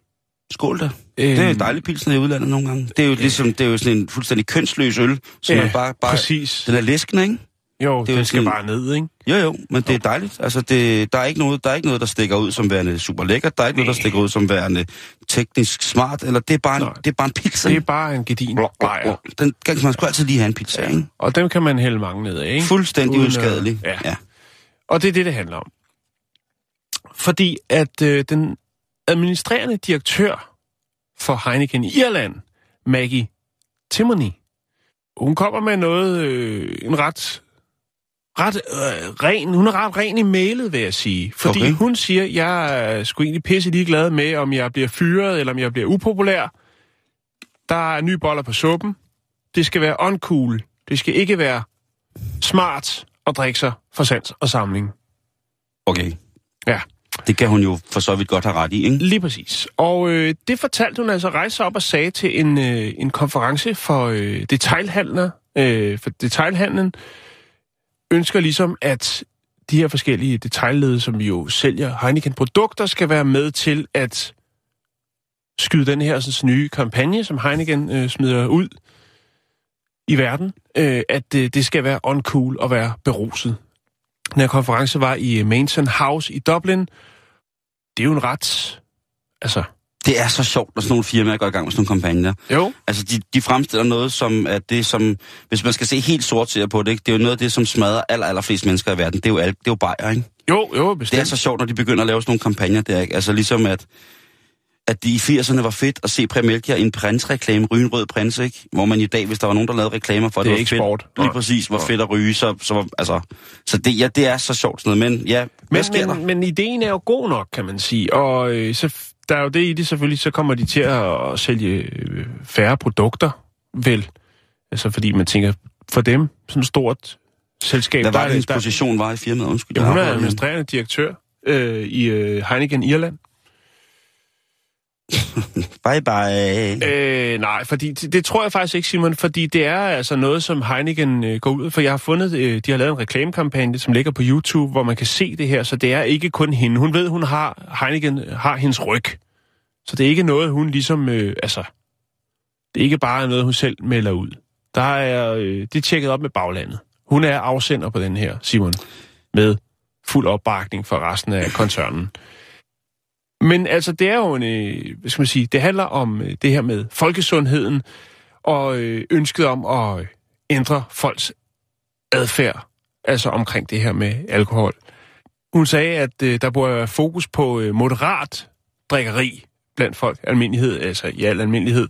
Skål da. Øh, Det er dejligt pilsen i udlandet nogle gange. Det er jo ligesom, det er jo sådan en fuldstændig kønsløs øl, som Ja, man bare, bare præcis. Den er læskende, ikke? Jo, det det, skal sådan- bare ned, ikke? Jo, jo, men det er dejligt. Altså, det, der, er ikke noget, der er ikke noget, der stikker ud som værende super lækkert. Der er ikke noget, der stikker ud som værende teknisk smart. Eller det er bare en, Nej. det er bare en pizza. Det er bare en gedin bajer. Den kan man sgu altid lige have en pizza, ikke? Og dem kan man hælde mange ned af, ikke? Fuldstændig uskadelig. Ja. ja. Og det er det, det handler om. Fordi at øh, den administrerende direktør for Heineken i Irland, Maggie Timoney, hun kommer med noget, øh, en ret, ret øh, ren, hun er ret ren i mailet, vil jeg sige. Fordi Okay. hun siger, jeg er sgu egentlig pisse ligeglad med, om jeg bliver fyret, eller om jeg bliver upopulær. Der er nye boller på suppen. Det skal være uncool. Det skal ikke være smart at drikke sig for sans og samling. Okay. Ja. Det kan hun jo for så vidt godt have ret i, ikke? Lige præcis. Og øh, det fortalte hun altså rejse op og sagde til en, øh, en konference for øh, detailhandler, øh, for detailhandlen ønsker ligesom, at de her forskellige detaillede, som vi jo sælger Heineken-produkter, skal være med til at skyde den her sådan, nye kampagne, som Heineken øh, smider ud i verden, øh, at øh, det skal være uncool at være beruset. Den her konference var i Mansion House i Dublin. Det er jo en ret... Altså, det er så sjovt, når sådan nogle firmaer går i gang med sådan nogle kampagner. jo, Altså, de, de fremstiller noget, som er det, som... Hvis man skal se helt sort på det, ikke? det er jo noget af det, som smadrer aller, aller flest mennesker i verden. Det er jo, al- det er jo bajer, ikke? jo, jo, Det bestemt. er så sjovt, når de begynder at lave sådan nogle kampagner der, ikke? Altså ligesom at, at de i 80'erne var fedt at se Premelkia i en prinsreklame, ryge en rød prins, ikke? Hvor man i dag, hvis der var nogen, der lavede reklamer for, Det er var ikke fedt, sport. lige præcis, hvor Nej. fedt at ryge, så, så var, altså, så det, ja, det er så sjovt sådan noget, men ja, men, men, men ideen er jo god nok, kan man sige. Og øh, så, der er jo det i det selvfølgelig, så kommer de til at, sælge øh, færre produkter, vel? Altså fordi man tænker, for dem, sådan et stort selskab... Hvad var det, hendes position var i firmaet? Undskyld, Ja, hun er administrerende direktør øh, i øh, Heineken Irland. Bye bye. Øh, nej, fordi det, det tror jeg faktisk ikke, Simon, fordi det er altså noget, som Heineken øh, går ud for. Jeg har fundet, øh, de har lavet en reklamekampagne, som ligger på YouTube, hvor man kan se det her, så det er ikke kun hende. Hun ved, hun har, Heineken har hendes ryg. Så det er ikke noget, hun ligesom, øh, altså, det er ikke bare noget, hun selv melder ud. Der er, øh, det er tjekket op med baglandet. Hun er afsender på den her, Simon, med fuld opbakning for resten af koncernen. Men altså, det er jo en, øh, hvad skal man sige, det handler om øh, det her med folkesundheden, og øh, ønsket om at øh, ændre folks adfærd, altså omkring det her med alkohol. Hun sagde, at øh, der burde være fokus på øh, moderat drikkeri blandt folk, almindelighed, altså i al almindelighed.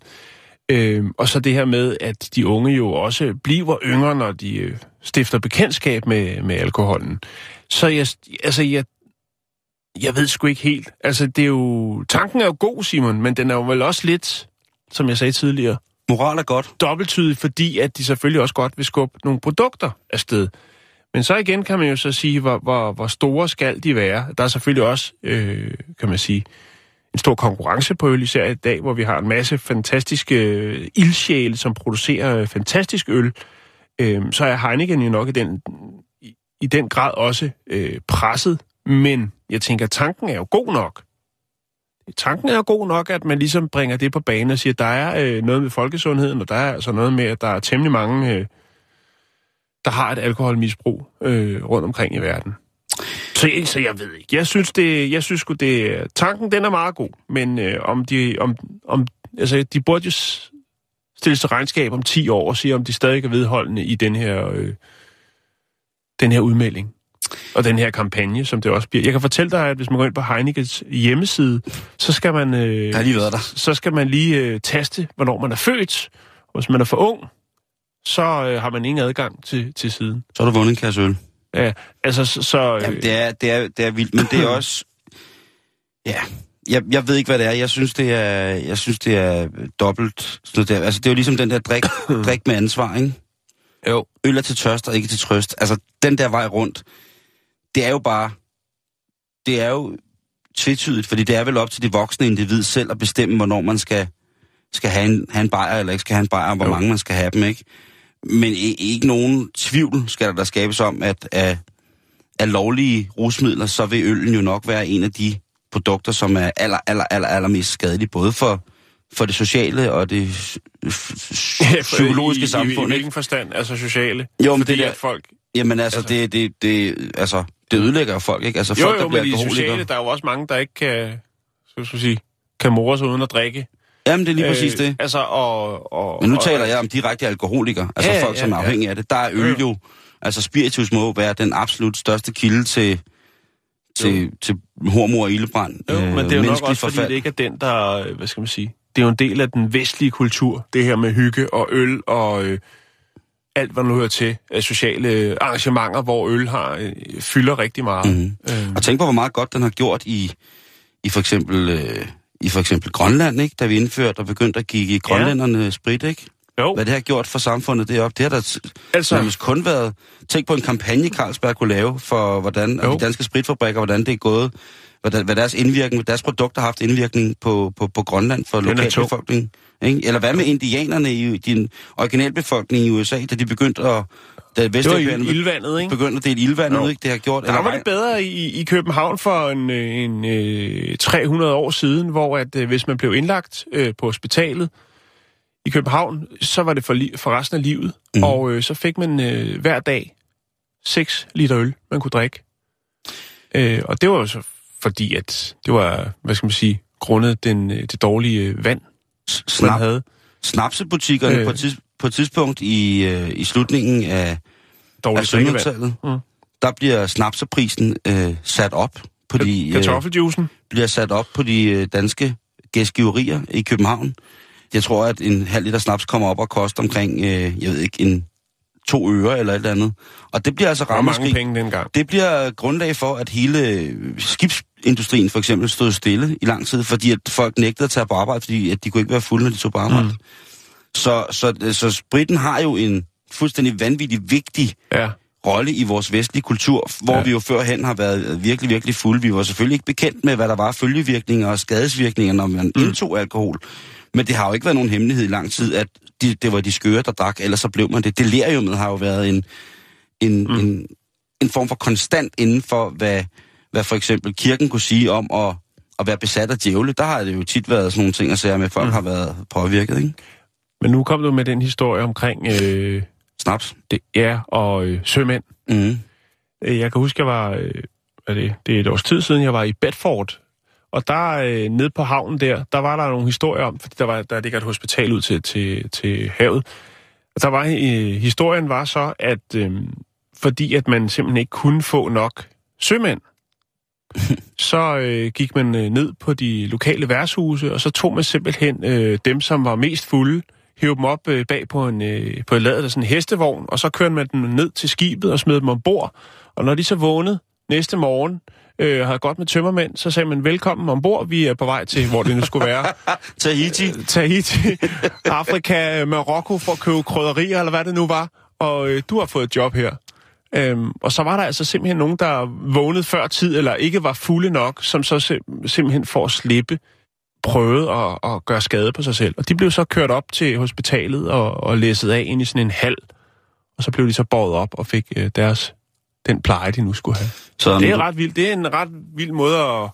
Øh, og så det her med, at de unge jo også bliver yngre, når de øh, stifter bekendtskab med, med alkoholen. Så jeg, altså, jeg, jeg ved sgu ikke helt. Altså, det er jo... Tanken er jo god, Simon, men den er jo vel også lidt, som jeg sagde tidligere, Moral er godt. dobbelttydig, fordi at de selvfølgelig også godt vil skubbe nogle produkter afsted. Men så igen kan man jo så sige, hvor, hvor, hvor store skal de være. Der er selvfølgelig også, øh, kan man sige, en stor konkurrence på øl, især i dag, hvor vi har en masse fantastiske øh, ildsjæle, som producerer øh, fantastisk øl. Øh, så er Heineken jo nok i den, i, i den grad også øh, presset. Men jeg tænker, tanken er jo god nok. Tanken er jo god nok, at man ligesom bringer det på banen og siger, at der er øh, noget med folkesundheden, og der er altså noget med, at der er temmelig mange, øh, der har et alkoholmisbrug øh, rundt omkring i verden. Så, så jeg ved ikke. Jeg synes, det, jeg synes sgu, det, tanken den er meget god, men øh, om de, om, om, altså, de burde jo stilles stille sig regnskab om 10 år og sige, om de stadig er vedholdende i den her, øh, den her udmelding. Og den her kampagne, som det også bliver. Jeg kan fortælle dig, at hvis man går ind på Heinekens hjemmeside, så skal man, øh, har lige været der. så skal man lige øh, taste, hvornår man er født. Hvis man er for ung, så øh, har man ingen adgang til, til siden. Så har du vundet en kasse øl. Ja, altså, så... så øh, Jamen, det er, det, er, det er vildt, men det er også... Ja, jeg, jeg ved ikke, hvad det er. Jeg synes, det er, jeg synes, det er dobbelt. Sådan der. Altså, det er jo ligesom den der drik, drik med ansvar, ikke? Jo. Øl er til tørst og ikke til trøst. Altså, den der vej rundt, det er jo bare... Det er jo tvetydigt, fordi det er vel op til de voksne individ selv at bestemme, hvornår man skal, skal have, en, have en bajer, eller ikke skal have en bajer, og hvor Jo. mange man skal have dem, ikke? Men ikke nogen tvivl skal der, der skabes om, at af, af lovlige rusmidler, så vil øllen jo nok være en af de produkter, som er aller, aller, aller, aller mest skadelige, både for, for det sociale og det psykologiske I, I, samfund. I, i ikke? hvilken forstand? Altså sociale? Jo, men Fordi det der- folk... Jamen altså, Altså- det, det, det, altså, det ødelægger jo folk, ikke? Altså Jo, folk, jo, der bliver men alkoholikere. sociale, der er jo også mange, der ikke kan, så skal sige, kan more sig uden at drikke. Jamen, det er lige præcis det. Altså, og... og Men nu og, taler jeg om direkte alkoholikere, altså Ja, folk, ja, som er ja. afhængige af det. Der er øl jo, altså spiritus må være den absolut største kilde til, til, til hormor og ildebrand. Jo, øh, men det er jo nok også, fordi forfald. det ikke er den, der... øh, Hvad skal man sige? Det er jo en del af den vestlige kultur, det her med hygge og øl og øh, alt, hvad nu hører til af sociale arrangementer, hvor øl har øh, fylder rigtig meget. Mhm. Øh, Og tænk på, hvor meget godt den har gjort i, i for eksempel... Øh, i for eksempel Grønland, ikke? da vi indførte og begyndte at give i grønlænderne sprit, ikke? jo, Hvad det har gjort for samfundet deroppe, det har der altså... nærmest kun været... Tænk på en kampagne, Carlsberg kunne lave for hvordan, Jo. de danske spritfabrikker, hvordan det er gået, hvordan, hvad deres indvirkning, hvad deres produkter har haft indvirkning på, på, på Grønland for lokalbefolkningen. Ikke? Eller hvad med indianerne i din originalbefolkning i USA, da de begyndte at... Da Det var ildvandet, ikke? begyndte at dele ildvand ud, ikke? Det har gjort... Der var det bedre i, i København for en, øh, en øh, 300 år siden, hvor at øh, hvis man blev indlagt øh, på hospitalet i København, så var det for, li- for resten af livet. Mm. Og øh, så fik man øh, hver dag 6 liter øl, man kunne drikke. Øh, og det var jo så fordi, at det var, hvad skal man sige, grundet den, det dårlige øh, vand, man Snap, havde. snapsebutikkerne Øh. på, tids, på et tidspunkt i, øh, i slutningen af, af Dårligt drikkevand. 1700-tallet, Mm. der bliver snapseprisen øh, sat op på de... Øh, Kartoffeljuicen. bliver sat op på de øh, danske gæstgiverier i København. Jeg tror, at en halv liter snaps kommer op og koster omkring, øh, jeg ved ikke, en to øre eller et eller andet. Og det bliver altså var mange penge dengang. Det bliver grundlag for, at hele øh, skibsindustrien for eksempel stod stille i lang tid, fordi at folk nægtede at tage på arbejde, fordi at de kunne ikke være fulde, når de tog på arbejde. Mm. Så, så, så spritten har jo en fuldstændig vanvittig vigtig Ja. rolle i vores vestlige kultur, hvor ja. Vi jo førhen har været virkelig, virkelig fulde. Vi var selvfølgelig ikke bekendt med, hvad der var følgevirkninger og skadesvirkninger, når man mm. indtog alkohol. Men det har jo ikke været nogen hemmelighed i lang tid, at de, det var de skøre, der drak, ellers så blev man det. Deliriumet har jo været en, en, mm. en, en form for konstant inden for, hvad, hvad for eksempel kirken kunne sige om at, at være besat af djævle. Der har det jo tit været sådan nogle ting at sige med, at folk mm. har været påvirket, ikke? Men nu kom du med den historie omkring øh, Snaps. det, ja, og øh, sømænd. Mm. Jeg kan huske, jeg var, øh, er det, det er et års tid siden, jeg var i Bedford. Og der øh, nede på havnen der, der var der nogle historier om, fordi der, var, der ligger et hospital ud til, til, til havet. Der var, øh, historien var så, at øh, fordi at man simpelthen ikke kunne få nok sømænd, så øh, gik man øh, ned på de lokale værtshuse, og så tog man simpelthen øh, dem, som var mest fulde, hævde dem op øh, bag på en, øh, på en ladet af sådan en hestevogn, og så kørte man dem ned til skibet og smed dem ombord. Og når de så vågnede næste morgen, øh, havde godt med tømmermænd, så sagde man, velkommen ombord, vi er på vej til, hvor det nu skulle være. Tahiti. Tahiti, Afrika, Marokko for at købe krydderier, eller hvad det nu var, og øh, du har fået et job her. Øhm, og så var der altså simpelthen nogen, der vågnede før tid, eller ikke var fulde nok, som så sim- simpelthen for at slippe prøvede at, at gøre skade på sig selv. Og de blev så kørt op til hospitalet og, og læsset af ind i sådan en hal. Og så blev de så båret op og fik øh, deres den pleje, de nu skulle have. Så, Det er ret vildt. Det er en ret vild måde at,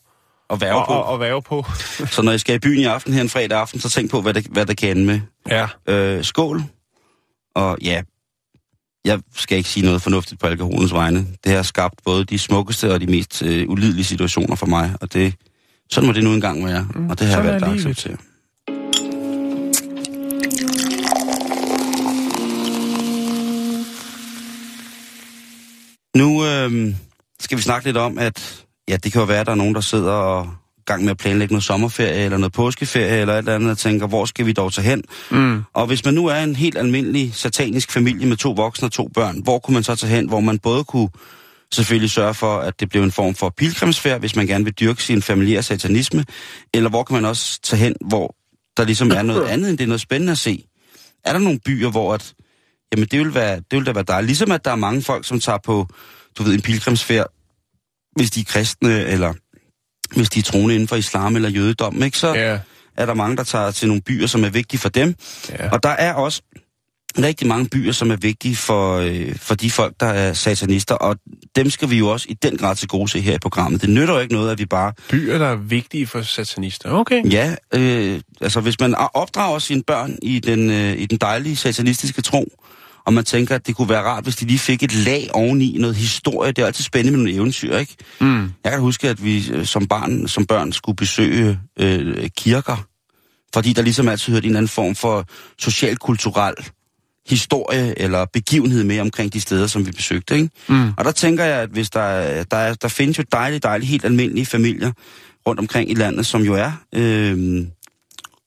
at være på. at, at, at være på. Så når I skal i byen i aften her en fredag aften, så tænk på, hvad det, hvad det kan med. ja. Øh, skål. Og ja, jeg skal ikke sige noget fornuftigt på alkoholens vegne. Det har skabt både de smukkeste og de mest øh, ulidelige situationer for mig, og det, sådan må det nu engang være, mm, og det har jeg valgt at acceptere. Nu øh, skal vi snakke lidt om, at ja, det kan jo være, at der er nogen, der sidder og gang med at planlægge noget sommerferie eller noget påskeferie eller et eller andet, og tænker, hvor skal vi dog tage hen? Mm. Og hvis man nu er en helt almindelig satanisk familie med to voksne og to børn, hvor kunne man så tage hen, hvor man både kunne selvfølgelig sørge for, at det blev en form for pilgrimsfærd, hvis man gerne vil dyrke sin familiære satanisme, eller hvor kan man også tage hen, hvor der ligesom er noget andet, end det er noget spændende at se. Er der nogle byer, hvor at, jamen det vil, være, det vil da være dejligt. Ligesom at der er mange folk, som tager på, du ved, en pilgrimsfærd, hvis de er kristne, eller hvis de er troende inden for islam eller jødedom, ikke? så Ja. er der mange, der tager til nogle byer, som er vigtige for dem. Ja. Og der er også rigtig mange byer, som er vigtige for, øh, for de folk, der er satanister, og dem skal vi jo også i den grad til gode se her i programmet. Det nytter jo ikke noget, at vi bare... Byer, der er vigtige for satanister. Okay. Ja, øh, altså hvis man opdrager sine børn i den, øh, i den dejlige satanistiske tro, og man tænker, at det kunne være rart, hvis de lige fik et lag oveni, noget historie. Det er altid spændende med nogle eventyr, ikke? Mm. Jeg kan huske, at vi øh, som, barn, som børn skulle besøge øh, kirker, fordi der ligesom altid hørte en eller anden form for social-kulturel historie eller begivenhed med omkring de steder, som vi besøgte. Ikke? Mm. Og der tænker jeg, at hvis der, er- der, er, der findes jo dejlige, dejlige, helt almindelige familier rundt omkring i landet, som jo er, øh,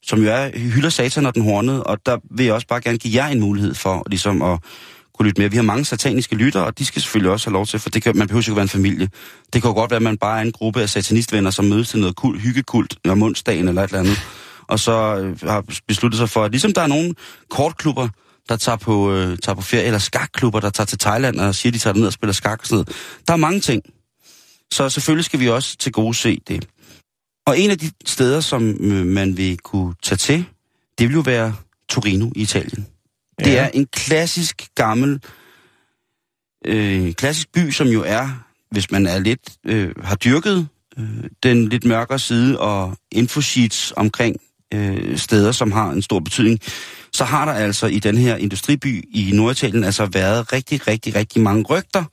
som jo er hylder satan og den hornede, og der vil jeg også bare gerne give jer en mulighed for ligesom at kunne lytte mere. Vi har mange sataniske lyttere, og de skal selvfølgelig også have lov til, for det kan, man behøver ikke være en familie. Det kan jo godt være, at man bare er en gruppe af satanistvenner, som mødes til noget kul, hyggekult om onsdagen eller et eller andet, og så øh, har besluttet sig for, at ligesom der er nogle kortklubber, der tager på, øh, tager på ferie, eller skakklubber, der tager til Thailand og siger, de tager ned og spiller skak og sådan noget. Der er mange ting. Så selvfølgelig skal vi også til gode se det. Og en af de steder, som øh, man vil kunne tage til, det vil jo være Torino i Italien. Ja. Det er en klassisk gammel, øh, klassisk by, som jo er, hvis man er lidt, øh, har dyrket øh, den lidt mørkere side og infosheets omkring øh, steder, som har en stor betydning, så har der altså i den her industriby i Norditalien altså været rigtig, rigtig, rigtig mange rygter.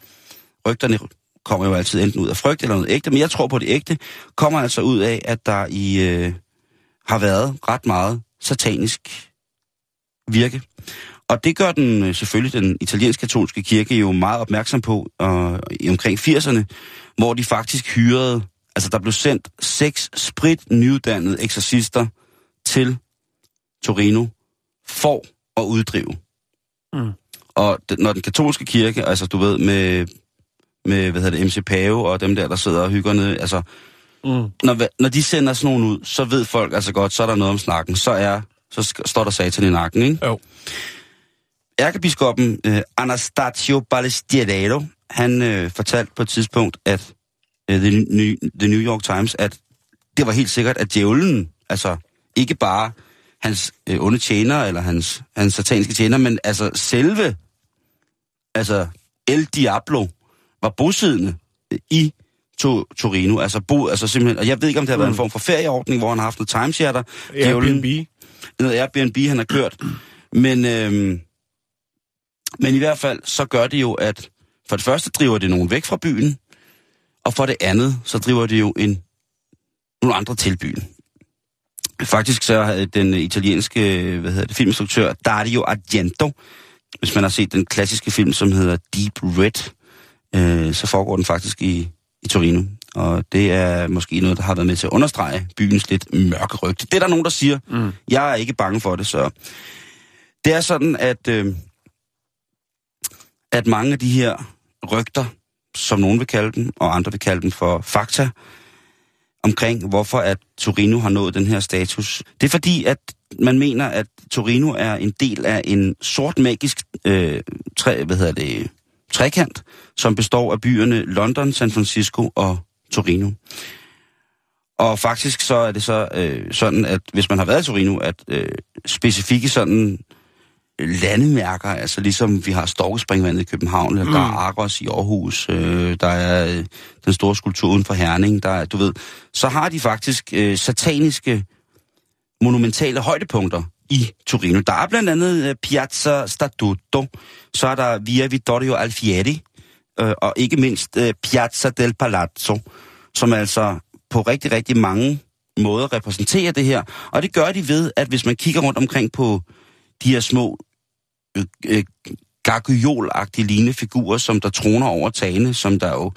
Rygterne kommer jo altid enten ud af frygt eller noget ægte, men jeg tror på det ægte, kommer altså ud af, at der i øh, har været ret meget satanisk virke. Og det gør den øh, selvfølgelig den italienske katolske kirke jo meget opmærksom på øh, i omkring 80'erne, hvor de faktisk hyrede, altså der blev sendt seks sprit nyuddannede eksorcister til Torino for at uddrive. Mm. Og den, når den katolske kirke, altså du ved, med, med hvad hedder det, MC Pave og dem der, der sidder og hygger ned, altså Mm. når, når de sender sådan nogen ud, så ved folk altså godt, så er der noget om snakken. Så er så står der satan i nakken, ikke? Jo. Ærkebiskoppen øh, Anastasio Ballestiero, han øh, fortalte på et tidspunkt, at øh, The, New, The New York Times, at det var helt sikkert, at djævlen, altså ikke bare hans øh, onde tjener, eller hans, hans sataniske tjener, men altså selve, altså El Diablo, var bosiddende øh, i to, Torino, altså bo, altså simpelthen, og jeg ved ikke, om det har været en form for ferieordning, hvor han har haft noget timeshare Airbnb. noget Airbnb, han har kørt. Men, øhm, men i hvert fald, så gør det jo, at for det første driver det nogen væk fra byen, og for det andet, så driver det jo en, nogle andre til byen. Faktisk så havde den italienske hvad hedder det, filminstruktør Dario Argento, hvis man har set den klassiske film, som hedder Deep Red, øh, så foregår den faktisk i, i Torino. Og det er måske noget, der har været med til at understrege byens lidt mørke rygte. Det er der nogen, der siger. Mm. Jeg er ikke bange for det, så... Det er sådan, at, øh, at mange af de her rygter, som nogen vil kalde dem, og andre vil kalde dem for fakta, omkring hvorfor at Torino har nået den her status. Det er fordi, at man mener, at Torino er en del af en sort magisk øh, træ, hvad hedder det, trekant, som består af byerne London, San Francisco og Torino. Og faktisk så er det så øh, sådan, at hvis man har været i Torino, at øh, specifikke sådan landemærker, altså ligesom vi har Storkespringvandet i København, eller mm. der er Argos i Aarhus, øh, der er øh, den store skulptur uden for Herning, der er, du ved, så har de faktisk øh, sataniske monumentale højdepunkter i Torino. Der er blandt andet øh, Piazza Statuto, så er der Via Vittorio Alfieri, øh, og ikke mindst øh, Piazza del Palazzo, som altså på rigtig, rigtig mange måder repræsenterer det her. Og det gør de ved, at hvis man kigger rundt omkring på de her små øh, øh, lignende figurer, som der troner over tagene, som der jo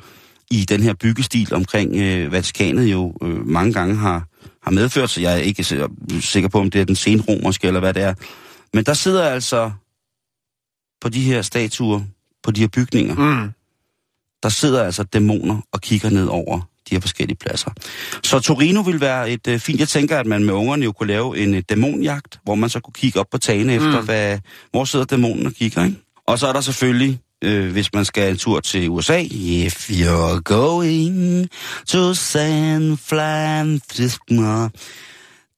i den her byggestil omkring øh, Vatikanet jo øh, mange gange har, har medført, så jeg er ikke sikker på, om det er den senromerske eller hvad det er. Men der sidder altså på de her statuer, på de her bygninger, mm. der sidder altså dæmoner og kigger ned over de her forskellige pladser. Så Torino vil være et øh, fint. Jeg tænker, at man med ungerne jo kunne lave en øh, dæmonjagt, hvor man så kunne kigge op på tagene efter, mm. hvad, hvor sidder dæmonen og kigger, ikke? Og så er der selvfølgelig, øh, hvis man skal en tur til USA, if you're going to San Francisco,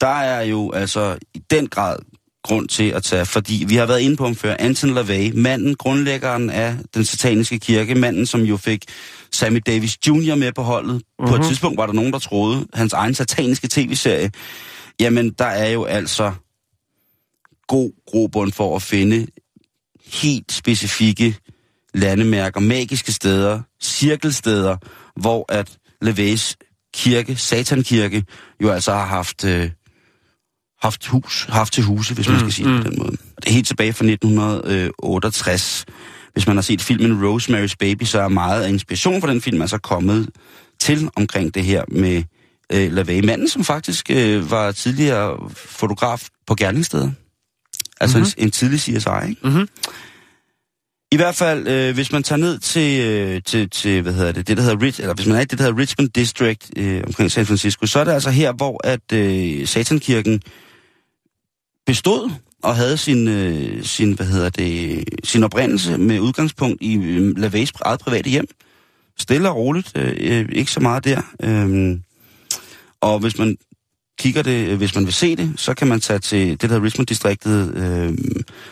der er jo altså i den grad grund til at tage, fordi vi har været inde på ham før, Anton LaVey, manden, grundlæggeren af den sataniske kirke, manden, som jo fik Sammy Davis Jr. med på holdet. Uh-huh. På et mhm. tidspunkt var der nogen, der troede, hans egen sataniske tv-serie, jamen der er jo altså god grobund for at finde helt specifikke landemærker, magiske steder, cirkelsteder, hvor at LaVeys kirke, Satankirke, jo altså har haft... Øh, haft hus, haft til huse, hvis man mm, skal sige det mm. på den måde. Det er helt tilbage fra 1968. Hvis man har set filmen Rosemary's Baby, så er meget af inspiration for den film altså kommet til omkring det her med øh, LaVey. Manden, som faktisk øh, var tidligere fotograf på gerningsstedet. Altså mm-hmm. en, en tidlig CSI, ikke? Mm-hmm. I hvert fald, øh, hvis man tager ned til, øh, til, til, hvad hedder det, det der hedder Rich, eller hvis man er i det der hedder Richmond District øh, omkring San Francisco, så er det altså her, hvor at øh, Satankirken bestod og havde sin, øh, sin, hvad hedder det, sin oprindelse med udgangspunkt i øh, Laveys eget private hjem. Stille og roligt, øh, øh, ikke så meget der. Øh, og hvis man kigger det, øh, hvis man vil se det, så kan man tage til det, der hedder Richmond-distriktet, øh,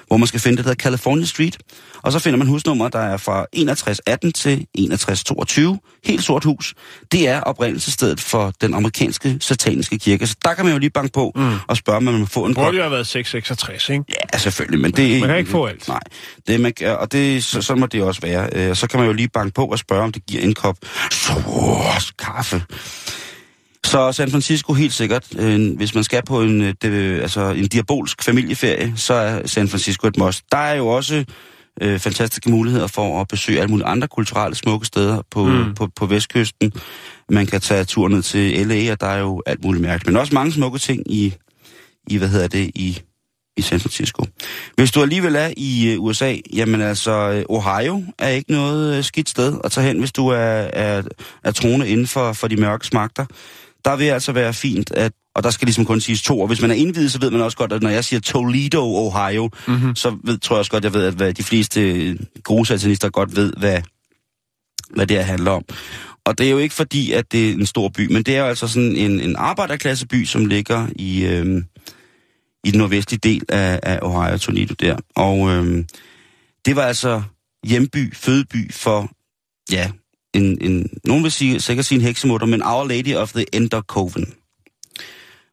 hvor man skal finde det, der hedder California Street. Og så finder man husnummer, der er fra 6118 til 6122. Helt sort hus. Det er oprindelsestedet for den amerikanske sataniske kirke. Så der kan man jo lige banke på mm. og spørge, om man må få en... Det burde jo have været 666, ikke? Ja, selvfølgelig, men det... Man kan ikke få alt. Nej, det, man, og det, så, sådan må det også være. Øh, så kan man jo lige banke på og spørge, om det giver en kop sort kaffe. Så San Francisco helt sikkert. Øh, hvis man skal på en, øh, det, altså en diabolsk familieferie, så er San Francisco et must. Der er jo også øh, fantastiske muligheder for at besøge alle mulige andre kulturelle smukke steder på, mm. på, på vestkysten. Man kan tage tur ned til LA, og der er jo alt muligt mærkeligt. Men også mange smukke ting i, i hvad hedder det, i, i San Francisco. Hvis du alligevel er i uh, USA, jamen altså, Ohio er ikke noget uh, skidt sted at tage hen, hvis du er, er, er troende inden for, for de mørke smagter der vil altså være fint, at, og der skal ligesom kun siges to, og hvis man er indvidet, så ved man også godt, at når jeg siger Toledo, Ohio, mm-hmm. så ved, tror jeg også godt, at jeg ved, at hvad de fleste gode satanister godt ved, hvad, hvad det her handler om. Og det er jo ikke fordi, at det er en stor by, men det er jo altså sådan en, en arbejderklasseby, som ligger i, øhm, i den nordvestlige del af, af Ohio, Toledo der. Og øhm, det var altså hjemby, fødeby for, ja, en, en, nogen vil sige, sikkert sige en heksemutter, men Our Lady of the Ender Coven.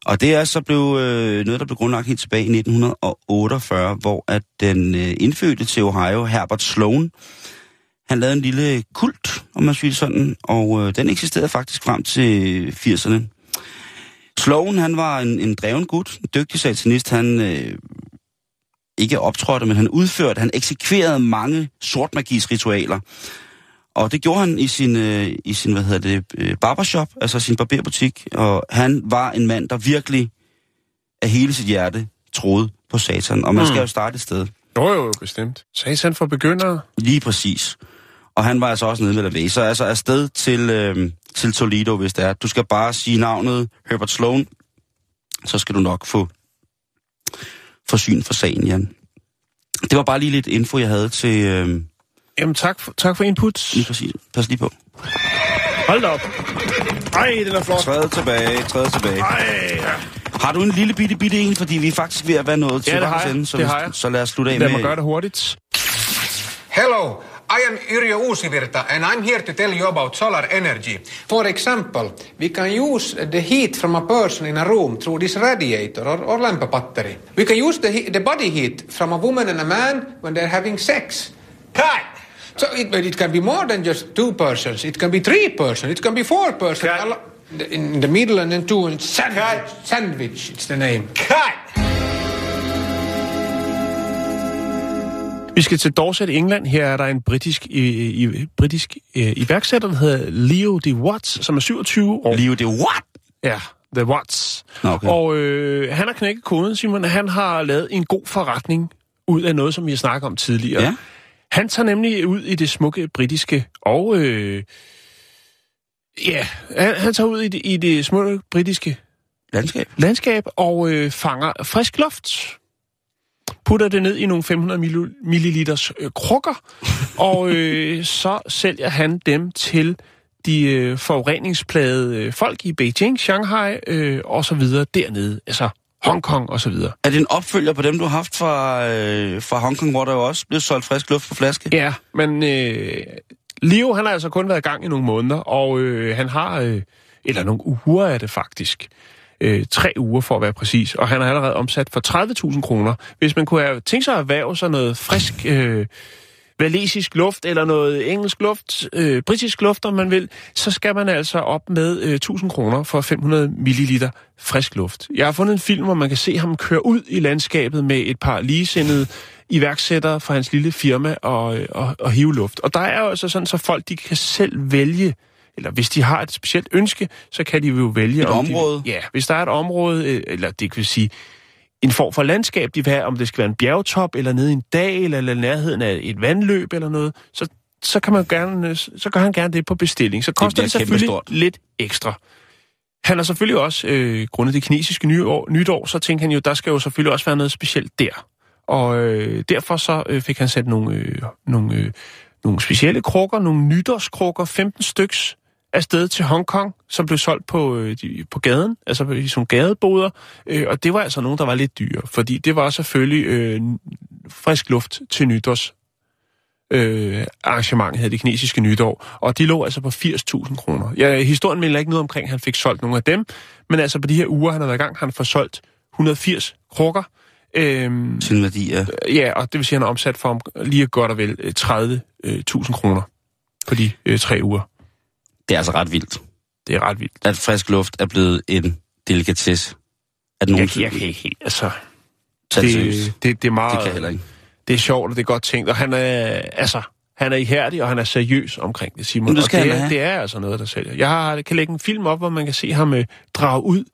Og det er så blev, øh, noget, der blev grundlagt helt tilbage i 1948, hvor at den øh, indfødte til Ohio, Herbert Sloan, han lavede en lille kult, om man siger sådan, og øh, den eksisterede faktisk frem til 80'erne. Sloan, han var en, en dreven gut, en dygtig satanist. Han øh, ikke optrådte, men han udførte, han eksekverede mange sortmagisritualer, ritualer. Og det gjorde han i sin, øh, i sin hvad hedder det, øh, barbershop, altså sin barberbutik. Og han var en mand, der virkelig af hele sit hjerte troede på satan. Og man Mm. skal jo starte et sted. Jo, jo, bestemt. Satan for begyndere. Lige præcis. Og han var altså også nede med at læse. Så altså afsted til, øh, til Toledo, hvis det er. Du skal bare sige navnet Herbert Sloan, så skal du nok få, få syn for sagen, Jan. Det var bare lige lidt info, jeg havde til... Øh, Jamen, tak for, tak for input. lige præcis. Pas lige på. Hold da op. Ej, den er flot. Træde tilbage, træde tilbage. Ej, ja. Har du en lille bitte bitte en, fordi vi er faktisk ved at være nået til Ja, det har jeg. ende, så, Det har jeg. så lad os slutte af Lad med... mig gøre det hurtigt. Hello, I am Yrjö Uusivirta and I'm here to tell you about solar energy. For example, we can use the heat from a person in a room through this radiator or, or lamp battery. We can use the, he- the body heat from a woman and a man when they're having sex. Cut! So it, but it can be more than just two persons. It can be three persons. It can be four persons. Cut. In the middle and then two and sandwich. Sandwich, it's the name. Cut! Vi skal til Dorset, England. Her er der en britisk, i, i, britisk øh, iværksætter, der hedder Leo de Watts, som er 27 år. Leo, det er what? Ja, The Watts. Okay. Og øh, han har knækket koden, Simon. Han har lavet en god forretning ud af noget, som vi har snakket om tidligere. Ja. Han tager nemlig ud i det smukke britiske og... Øh, ja, han, han tager ud i det, i det smukke britiske Landskab. landskab og øh, fanger frisk luft. Putter det ned i nogle 500 mil- milliliters øh, krukker, og øh, så sælger han dem til de øh, forureningsplagede øh, folk i Beijing, Shanghai øh, og så videre dernede, altså Hongkong og så videre. Er det en opfølger på dem, du har haft fra, øh, fra Hongkong, hvor der jo også blev solgt frisk luft på flaske? Ja, men øh, Leo, han har altså kun været i gang i nogle måneder, og øh, han har, øh, eller nogle uger er det faktisk, øh, tre uger for at være præcis, og han har allerede omsat for 30.000 kroner. Hvis man kunne have tænkt sig at erhverve sig noget frisk øh, valesisk luft, eller noget engelsk luft, øh, britisk luft, om man vil, så skal man altså op med øh, 1000 kroner for 500 milliliter frisk luft. Jeg har fundet en film, hvor man kan se ham køre ud i landskabet med et par ligesindede iværksættere fra hans lille firma og, øh, og, og hive luft. Og der er jo altså sådan, så folk de kan selv vælge, eller hvis de har et specielt ønske, så kan de jo vælge... Et om de- område? Ja, hvis der er et område, øh, eller det kan sige en form for landskab, de vil have, om det skal være en bjergtop, eller nede i en dal, eller i nærheden af et vandløb, eller noget, så, så kan man gerne, så gør han gerne det på bestilling. Så koster bliver det, selvfølgelig kæmpestort. lidt ekstra. Han har selvfølgelig også, øh, grundet det kinesiske nyår, nytår, så tænkte han jo, der skal jo selvfølgelig også være noget specielt der. Og øh, derfor så øh, fik han sat nogle, øh, nogle, øh, nogle specielle krukker, nogle nytårskrukker, 15 styks, afsted til Hongkong, som blev solgt på, øh, de, på gaden, altså i sådan gadeboder. Øh, og det var altså nogen, der var lidt dyre, fordi det var selvfølgelig øh, frisk luft til nytårs øh, arrangement, hedder det kinesiske nytår, og de lå altså på 80.000 kroner. Ja, historien melder ikke noget omkring, at han fik solgt nogle af dem, men altså på de her uger, han har været i gang, har han fået solgt 180 krukker. Øhm, Sin værdi af... ja, og det vil sige, at han har omsat for om lige godt og vel øh, 30.000 kroner på de øh, tre uger. Det er altså ret vildt, Det er ret vildt. at frisk luft er blevet en delikatesse. At nogen Jeg, jeg kan ikke helt, altså... det. Det, det, det er meget... Det kan heller ikke. det er sjovt, og det er godt tænkt, og han er, altså, han er ihærdig, og han er seriøs omkring det, Simon. Men det skal og det, er, det er altså noget, der sælger. Jeg har, kan lægge en film op, hvor man kan se ham øh, drage ud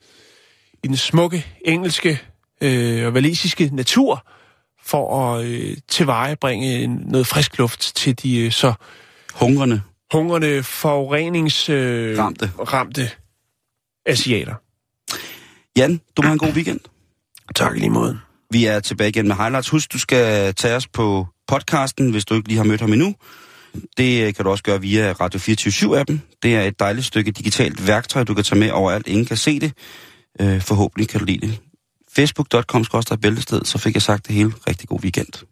i den smukke, engelske øh, og valisiske natur, for at øh, tilvejebringe en- noget frisk luft til de øh, så Hungrende. Hungrende, forurenings... Øh, Ramte. ramte asiater. Jan, du må have en god weekend. Tak lige måde. Vi er tilbage igen med highlights. Husk, du skal tage os på podcasten, hvis du ikke lige har mødt ham endnu. Det øh, kan du også gøre via Radio 24-7-appen. Det er et dejligt stykke digitalt værktøj, du kan tage med overalt. Ingen kan se det. Øh, forhåbentlig kan du lide det. Facebook.com bæltested, så fik jeg sagt det hele. Rigtig god weekend.